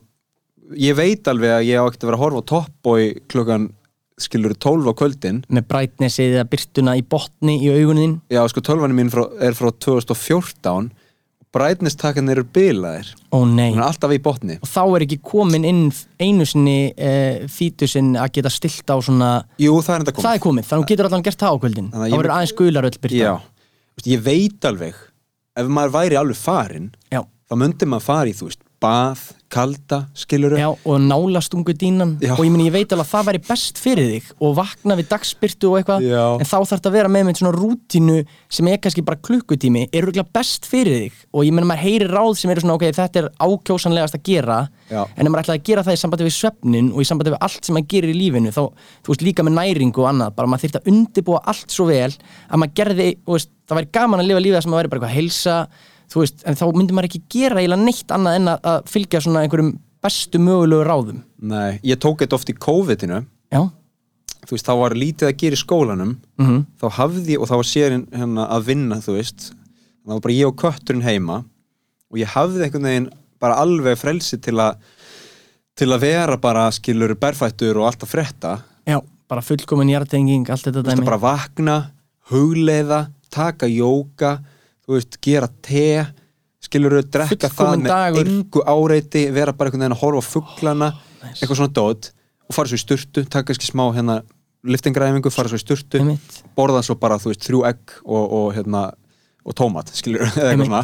ég veit alveg að ég á ekkert að vera að horfa á Top Boy klukkan skilur 12 á kvöldin. Með brightnessið eða byrtuna í botni í augunin já sko 12 mín frá, er frá 2014 brightness takkan eru bilaðir. Nei. Hún er alltaf í botni. Og þá er ekki komin inn einu sinni uh, fítusinn að geta stilt á svona jú það er enda komið. Það er komið, þannig að þú getur allan gert það á kvöldin. Þannig að þá verður aðeins gular öll byrta já, ég veit alveg ef maður væri alveg farinn Já. þá myndi maður fara í þú veist bað, kalda, skiluru Já, og nálastungu dínan Já. og ég meni, ég veit alveg að það væri best fyrir þig og vakna við dagspyrtu og eitthvað Já. en þá þarf þetta að vera með með svona rútínu sem er kannski bara klukkutími er rúglega best fyrir þig og ég meni maður heyri ráð sem eru svona ok, þetta er ákjósanlegast að gera Já. en ef maður ætlaði að gera það í sambandi við svefnin og í sambandi við allt sem maður gerir í lífinu þá, þú veist, líka með næringu og annað bara maður þyrfti að undibúa allt svo vel að maður gerði, veist, það væri gaman að lifa lífið sem maður væri bara eitthvað að heilsa þú veist, en þá myndi maður ekki gera eiginlega neitt annað en að, fylgja svona einhverjum bestu mögulegu ráðum. Nei, ég tók þetta oft í COVID-inu. Já, þú veist, þá var lítið að gera í skólanum. Mhm. þá hafði ég, og þá var sérinn hérna að vinna, þú veist. Þá var bara ég og kötturinn heima. Og ég hafði einhvern veginn bara alveg frelsi til að til að vera bara skilur berfættur og allt að frétta. Já, bara fullkomin hjartenging, allt þetta þú veist, dæmi. bara vakna, hugleiða taka jóka þú veist, gera te skilur drekka það með engu áreiti vera bara einhvern veginn að horfa á fuglana eitthvað svona dót og fara svo í sturtu taka kannski smá hérna liftingræfingu, fara svo í sturtu Einmitt. borða svo bara, þú veist, þrjú egg og, og hérna, og tómat, skilur eða eitthvað svona.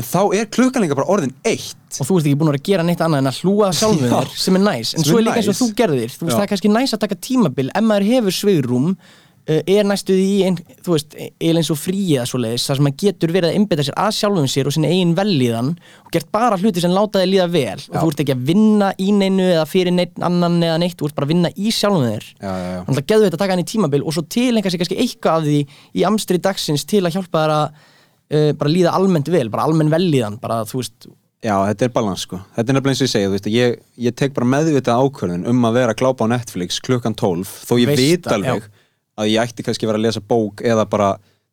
En þá er klukkan líka bara orðin eitt. Og þú ert ekki búin að vera að gera neitt annað en að hlúa sjálfum Já. þér sem er næs en svo er líka eins og þú gerðir þú veist Já. það er kannski næs að taka tímabil. Ef maður hefur svigrum uh, er næstu því ein, þú veist, eiginlega eins og fríið að svoleiðis, þar sem maður getur verið að innbytta sér að sjálfum sér og sinni eigin vellíðan og gert bara hluti sem láta þig líða vel. Og Já. þú ert ekki að vinna í neinu eða fyrir neitt annan eða neitt, þú ert bara að vinna í sjálfum þér. Þannig að geðu þetta að taka hann í tímabil og svo tilenga sér kannski eitthvað af því í amstri dagsins til að hjálpa þær að uh, bara líða almennt vel, bara almenn vellíðan bara þú veist, Já, þetta er balans sko. Þetta er nefnilega eins og ég segi, þú veist, ég, ég tek bara meðvitað ákvörðun um að vera að glápa á Netflix klukkan 12, þó ég Veist veit alveg að ég ætti kannski að vera að lesa bók eða bara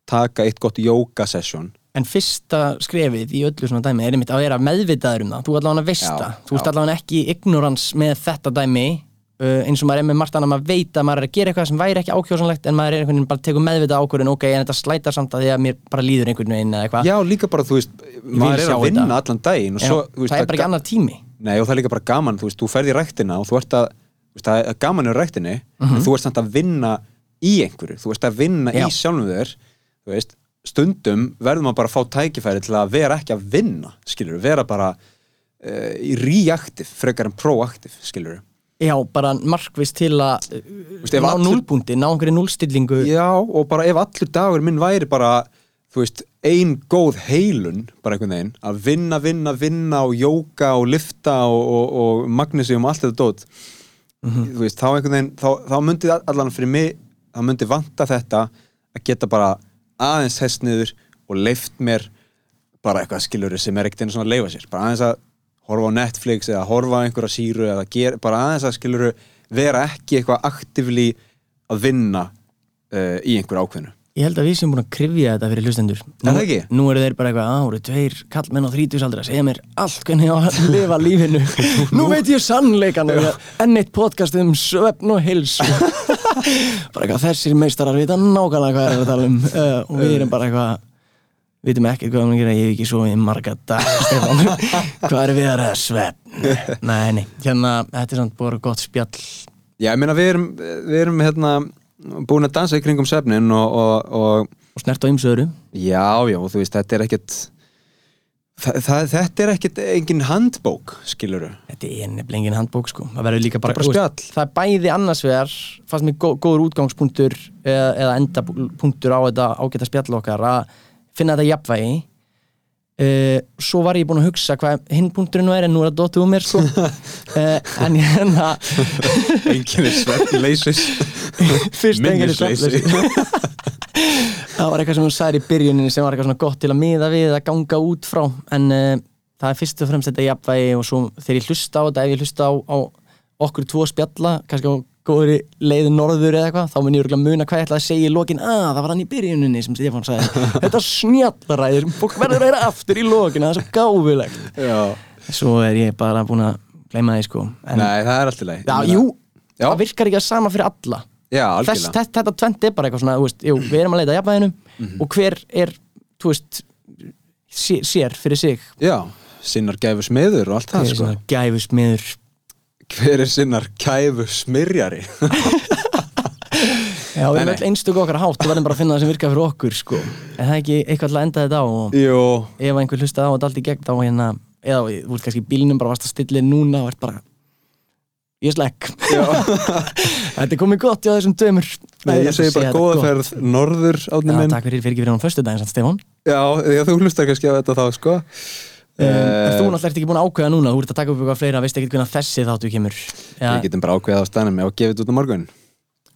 taka eitt gott yoga session. En fyrsta skrefið í öllu svona dæmi er einmitt að vera meðvitaður um það þú allavega að veist Já, þú já. allavega ekki ignorans með þetta dæmi uh, eins og maður er með margt annað, maður veit að maður er að gera eitthvað sem væri ekki ákjósanlegt en maður er einhvern veginn bara tekur meðvitað ákvörðin ok, en þetta slætar samt að því að mér bara líður einhvern veginn eða eitthvað Já, líka bara, þú veist, maður er að vinna þetta. allan daginn og Já, svo, þú veist, það er bara ekki annar tími Nei, og það er líka bara gaman, þú veist, þú í og þú veist, að vinna einhverju, Já. í sjálfum þér þú veist, stundum verður maður bara að fá tækifæri til að vera ekki að vinna, skilur, vera bara uh, í reaktiv, frekar en proaktiv, skilur Já, bara markvist til að Veist, ná allir- núlbúndi, ná einhverju núlstillingu Já, og bara ef allur dagur minn væri bara, þú veist, ein góð heilun, bara einhvern veginn að vinna, vinna, vinna og jóka og lifta og, og, og magnesium og allt þetta dót þú veist, þá einhvern veginn, þá, þá myndi allan fyrir mig, þá myndi vanta þetta að geta bara aðeins hest niður og leift mér bara eitthvað skilur sem er ekkert einu svona að leifa sér, bara aðeins að horfa á Netflix eða horfa á einhverja síru eða gera, bara aðeins að skilur vera ekki eitthvað aktivli að vinna uh, í einhverju ákveðnu. Ég held að við sem búin að krifja þetta fyrir hlustendur. Er það ekki? Nú eru þeir bara eitthvað, á, eru tveir kallmenn á þrítusaldri að segja mér allt hvernig ég á að lifa lífinu. Nú veit ég sannleikan enn eitt podcast um svefn og hilsu Bara eitthvað, þessir meistarar vita nákvæmlega hvað er að tala um. Uh, og við erum bara eitthvað vitum ekkert hvað við gera, ég hef ekki svo í marga dag, Hvað er við að ræða? Svefn? Nei, nei, hérna, þetta er samt bara gott spjall. Já, ég meina við erum, við erum hérna búin að dansa í kringum svefnin og, og, og og snert á ymsöðru já, já, þú veist, þetta er ekkit það, það, þetta er ekkit engin handbók, skiluru Þetta er nefnilega engin handbók sko. Það verður líka bara, Það er bara spjall. Það er bæði annars vegar fannst mér gó, góður útgangspunktur eða, eða endapunktur á þetta ágæta spjall okkar að finna þetta jafnvægi. Uh, Svo var ég búinn að hugsa hvað hinn punkturinn er en nú er það dotið úr mér sko. Uh, En ég hérna engin er svefnleysis. Fyrst enginn er Minnisleysi. Það var eitthvað sem hún sagði í byrjuninni sem var eitthvað svona gott til að miða við að ganga út frá. En uh, það er fyrst og fremst þetta jafnvægi og svo þegar ég hlusta á þetta ef ég hlusta á, á okkur tvo spjalla kannski á góðri leiði norður eða eitthvað þá mun ég örgulega muna hvað ég ætlaði að segja í lokin. Að það var hann í byrjuninni sem Stefán sagði. Þetta snjallaræðir, fólk verður að vera aftur í lokin það er svo gáfulegt. Svo er ég bara búin að gleyma því sko. En, nei, það er allt í leið já, jú, það virkar ekki að sama fyrir alla Já, Þess, þetta, þetta tvent er bara eitthvað svona veist, jú, við erum að leita að jafnvæginu Mhm. og hver er veist, sé- sér fyrir sig. Já, sinnar gæfu smiður og allt það, sko. gæfusmiður? Hver er sinnar gæfu smyrjari? já, við erum öll einstök okkar hátt og verðum bara að finna það sem virkar fyrir okkur sko. en það er ekki eitthvað að enda þetta á? Og ef einhver hlusta á þetta allt í gegn þá hérna eða þú ert kannski í bílnum bara varst að stilla núna og ert bara ég slekk. Þetta er komið gott já þessum dömur Nei, ég segi bara góða ferð norður átni minn. takk fyrir, fyrir ekki fyrir hann fyrstu daginn, Stefán. Já, já, þú hlustar kannski á þetta þá, sko. Um, Eh, þú náttúrulega ert ekki búin að ákveða núna? Þú ert að taka upp eitthvað fleira, veist ekki hvernig þessi þáttu kemur? Já, Við getum bara ákveðað á stænum og gefið þetta út á morgun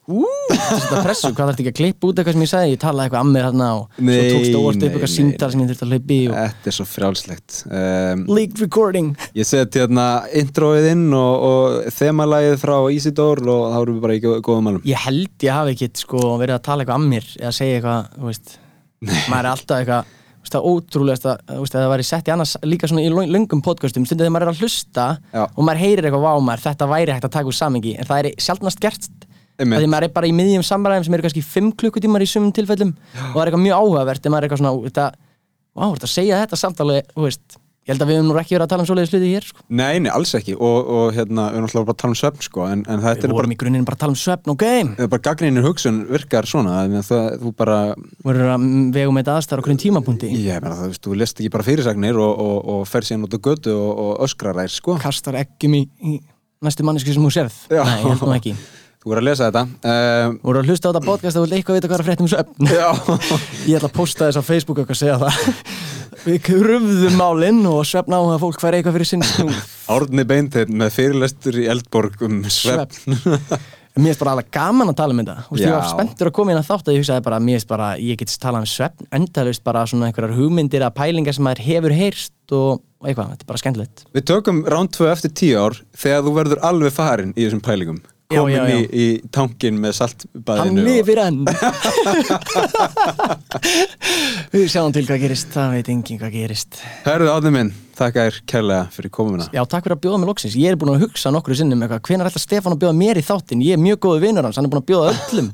þetta pressu, hvað þarf ekki að klippa út eitthvað sem ég sagði? Ég talaði eitthvað að mér hérna og Nei, svo tókst óvart upp nei, eitthvað síndar sem ég þurfti að hlaupa í og... Þetta er svo frjálslegt. Um, Leaked recording. Ég seti hérna introið inn og, og þemalægið frá Isidore og þá erum við bara í gó- góðum málum. Ég held ég hafi ekkit sko verið að tala eitthvað að mér eða segja eitthvað, þú veist. Maður er alltaf eitthvað, það ótrúlegast að, það væri sett í annars líka svona í löngum podcastum, stundið þegar maður er að hlusta Já. og maður heyrir eitthvað vá maður, þetta væri hægt að taka úr samingi en það er sjaldnast gert því maður er bara í miðjum samræðum sem eru kannski 5 klukkutímar í sumum tilfellum og það er eitthvað mjög áhugavert en maður er eitthvað svona, þetta, vá, þetta að segja þetta samt alveg, þú veist ég held að við höfum nú ekki verið að tala um svoleiðis hluti hér sko. Nei, nei, alls ekki og, og hérna, við erum alltaf bara að tala um svefn sko en, en þetta við er bara, vorum í grunninn bara að tala um svefn og game. Þetta er bara gagnrýnir hugsun virkar svona þannig að það, þú bara við vorum að vegum með þetta aðstæður okkur tímapunkti? Ég meina það, þú veist, þú lest ekki bara fyrirsagnir og, og, og fer síðan út á götu og, öskrar þær sko. Kastar eggjum í, í næstu manneski sem þú sérð? Já. Nei, Þú voru að lesa þetta. Um, Þú voru að hlusta á þetta podcast og vil eitthvað vita hvað er að frétta um svefn Já. Ég ætla að posta þess á Facebook og eitthvað að segja það. Við krufðum málinn og svefn á að fólk færi eitthvað fyrir sinn snú Árni Beinteinn með fyrirlestur í Eldborg um svefn. Mér finnst bara alveg gaman að tala um þetta. Ég var spenntur að koma inn að þátt að ég hugsaði bara Mér finnst bara, ég get talað um svefn endalaust bara svona einhverjar hugmyndir að pælingar sem maður hefur heyrst og, eitthvað, þetta er bara skemmtilegt. Við tökum round 2 eftir 10 ár þegar þú verður alveg farin í þessum pælingum komin já, já. Í, í tankin með saltbaðinu Hann og- lifir enn. Við sjáum til hvað gerist, það veit enginn hvað gerist. Herðu átni minn, þakka þér kærlega fyrir komuna Já, takk fyrir að bjóða mig loksins. Ég er búin að hugsa nokkru sinnum eitthvað, hvenær ætla Stefán að bjóða mér í þáttinn? Ég er mjög góðu vinnur hans, hann er búin að bjóða öllum.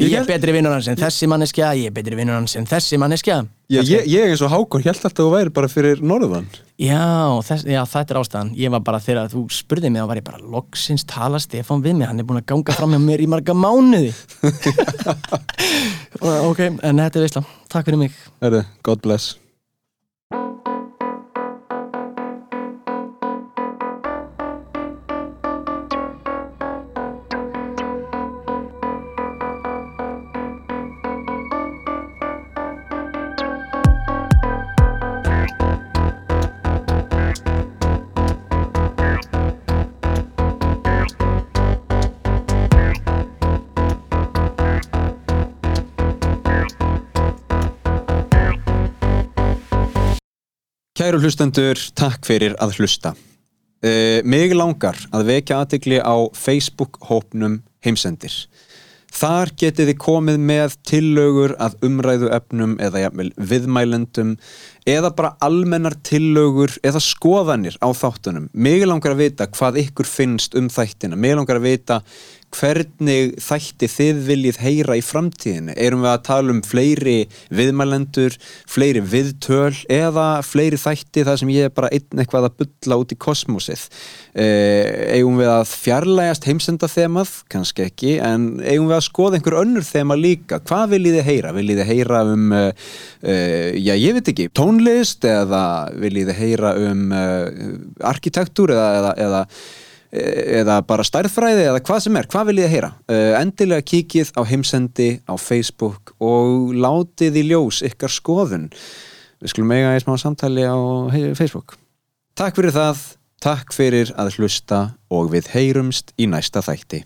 Ég ég er betri vinnur hans en þessi manneskja, ég er betri vinnur hans en þessi manneskja. Já, ég, ég eins og Hákon held alltaf að þú væri bara fyrir norðan Já, þess, já, þetta er ástæðan. Ég var bara þegar þú spurði mig, þá var ég bara loksins tala Stefán við mig, hann er búin að ganga fram hjá mér í marga mánuði. ok, en þetta er veistla. Takk fyrir mig. Herðu, God bless Kæru hlustendur, takk fyrir að hlusta. Uh, mig langar að vekja aðtikli á Facebook-hópnum heimsendir. Þar getið þið komið með tillögur að umræðu efnum eða jafnvel viðmælendum eða bara almennar tillögur eða skoðanir á þáttunum. Mig langar að vita hvað ykkur finnst um þættina. Mig langar að vita hvernig þætti þið viljið heyra í framtíðinni. Erum við að tala um fleiri viðmælendur, fleiri viðtöl eða fleiri þætti þar sem ég er bara einn eitthvað að bulla út í kosmosið. Eh, eigum við að fjarlægast heimsenda þemað? Kannski ekki, en eigum við að skoða einhver önnur þema líka? Hvað viljið þið heyra? Viljið þið heyra um, uh, uh, já ég veit ekki, tónlist eða viljið þið heyra um uh, arkitektúr eða, eða, eða eða bara stærðfræði eða hvað sem er, hvað viljið þið heyra? Uh, endilega kíkið á heimsendi á Facebook og látið í ljós ykkar skoðun. Við skulum eiga í smá samtali á Facebook. Takk fyrir það, takk fyrir að hlusta og við heyrumst í næsta þætti